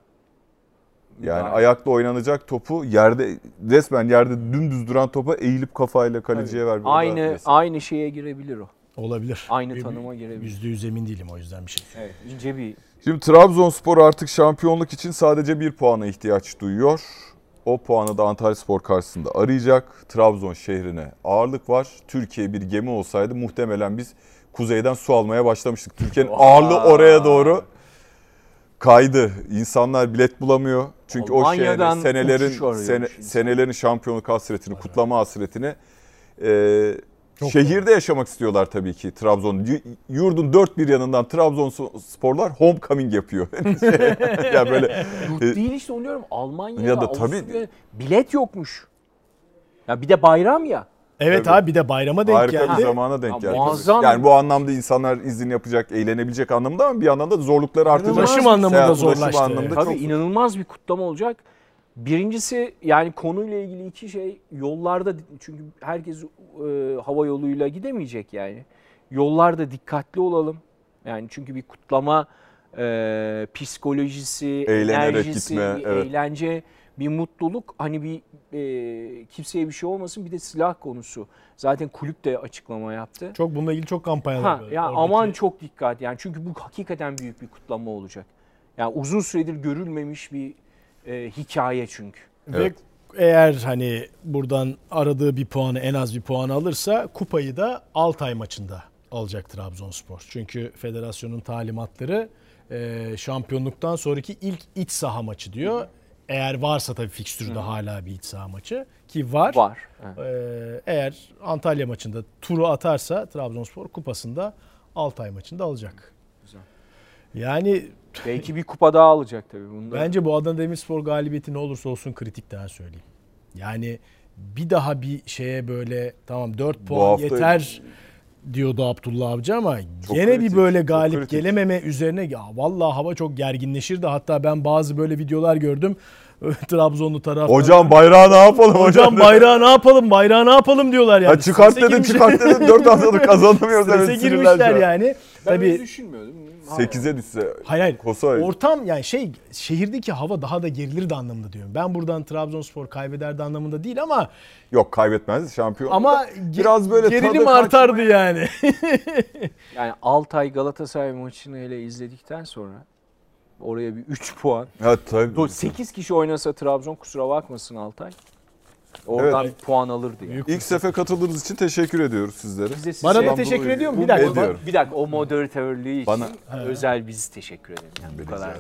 Yani Yani. ayakla oynanacak topu yerde resmen yerde dümdüz duran topa eğilip kafayla kaleciye da aynı aynı şeye girebilir o. Olabilir. Aynı Bir- tanıma girebilir. Yüzde yüz emin değilim o yüzden bir şey. Evet, ince bir Şimdi Trabzonspor artık şampiyonluk için sadece bir puana ihtiyaç duyuyor. O puanı da Antalyaspor karşısında arayacak. Trabzon şehrine ağırlık var. Türkiye bir gemi olsaydı muhtemelen biz kuzeyden su almaya başlamıştık. Türkiye'nin ağırlığı oraya doğru kaydı. İnsanlar bilet bulamıyor. Çünkü Almanya'dan o şehre senelerin sene, senelerin şampiyonluk hasretini, kutlama hasretini e, Çok şehirde yaşamak istiyorlar tabii ki Trabzon. Yurdun dört bir yanından Trabzonsporlar homecoming yapıyor. Şey, ya böyle Yurt e, değil işte onu diyorum. Almanya'da, Ya da tabii- bilet yokmuş. Ya bir de bayram ya. Evet Tabii. abi bir de bayrama denk harika geldi. bir zamana denk Ha, geldi. muazzam. Yani bu anlamda insanlar izin yapacak, eğlenebilecek anlamda ama bir yandan da zorlukları artacak. Ulaşım anlamında Seyahat, ulaşım zorlaştı. anlamında Tabii çok inanılmaz bir kutlama olacak. Birincisi yani konuyla ilgili iki şey yollarda çünkü herkes e, hava yoluyla gidemeyecek yani. Yollarda dikkatli olalım. Yani çünkü bir kutlama e, psikolojisi, Eğlenerek enerjisi, gitme, bir evet. eğlence, bir mutluluk. Hani bir e, kimseye bir şey olmasın. Bir de silah konusu. Zaten kulüp de açıklama yaptı. Çok bununla ilgili çok kampanyalar Ha, var. ya Oradaki- aman çok dikkat yani çünkü bu hakikaten büyük bir kutlama olacak. Yani uzun süredir görülmemiş bir e, hikaye çünkü. Ve Evet. eğer hani buradan aradığı bir puanı en az bir puan alırsa kupayı da Altay maçında alacak Trabzonspor. Çünkü federasyonun talimatları e, şampiyonluktan sonraki ilk iç saha maçı diyor. Eğer varsa tabii fikstürde hala bir iç saha maçı ki var. Var. Evet. E, eğer Antalya maçında turu atarsa Trabzonspor kupasında Altay maçında alacak. Güzel. Yani Belki bir kupa daha alacak tabii bunda. Bence bu Adana Demirspor galibiyeti ne olursa olsun kritik daha söyleyeyim. Yani bir daha bir şeye böyle tamam 4 puan hafta- yeter diyordu Abdullah Avcı ama Çok gene kritik, bir böyle galip gelememe üzerine ya vallahi hava çok gerginleşirdi. Hatta ben bazı böyle videolar gördüm. Trabzonlu taraf. Hocam bayrağı ne yapalım hocam? Hocam bayrağı ne yapalım? Bayrağı ne yapalım diyorlar yani. Ya çıkart girmişler. çıkart dedin 4 haftadır kazanamıyoruz. Strese Evet, girmişler yani. ben Tabii düşünmüyordum. 8'e düşse Hayır hayır. Kosova Ortam yani şey şehirdeki hava daha da gerilirdi anlamında diyorum. Ben buradan Trabzonspor kaybederdi anlamında değil ama yok kaybetmez şampiyon. ama biraz böyle gerilim kaçma- artardı yani. Yani Altay Galatasaray maçını hele izledikten sonra oraya bir 3 puan. Ha tabii. 8 kişi oynasa Trabzon kusura bakmasın Altay. Oradan Evet. puan alırdı yani. Büyük İlk sefer katıldığınız için teşekkür ediyoruz sizlere. Biz de size- Bana da teşekkür ediyorum. Bir Bu- dakika. Ediyorum. Bir dakika o moderatörlüğü için Bana- özel biz teşekkür ederim. Yani bu kadar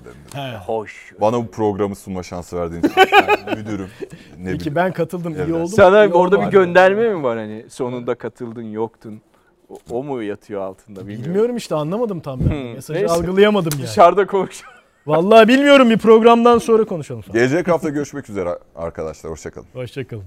hoş. Bana bu programı sunma şansı verdiğin için yani müdürüm. Ne Peki bileyim. ben katıldım Evet. iyi oldu mu? Sana İyi orada oldu bir mu? gönderme mi var hani sonunda katıldın yoktun. O, o mu yatıyor altında bilmiyorum. Bilmiyorum işte anlamadım tam ben. Mesajı neyse. algılayamadım yani. Dışarıda konuş. Vallahi bilmiyorum bir programdan sonra konuşalım. Gelecek hafta görüşmek üzere arkadaşlar. Hoşçakalın. Hoşçakalın.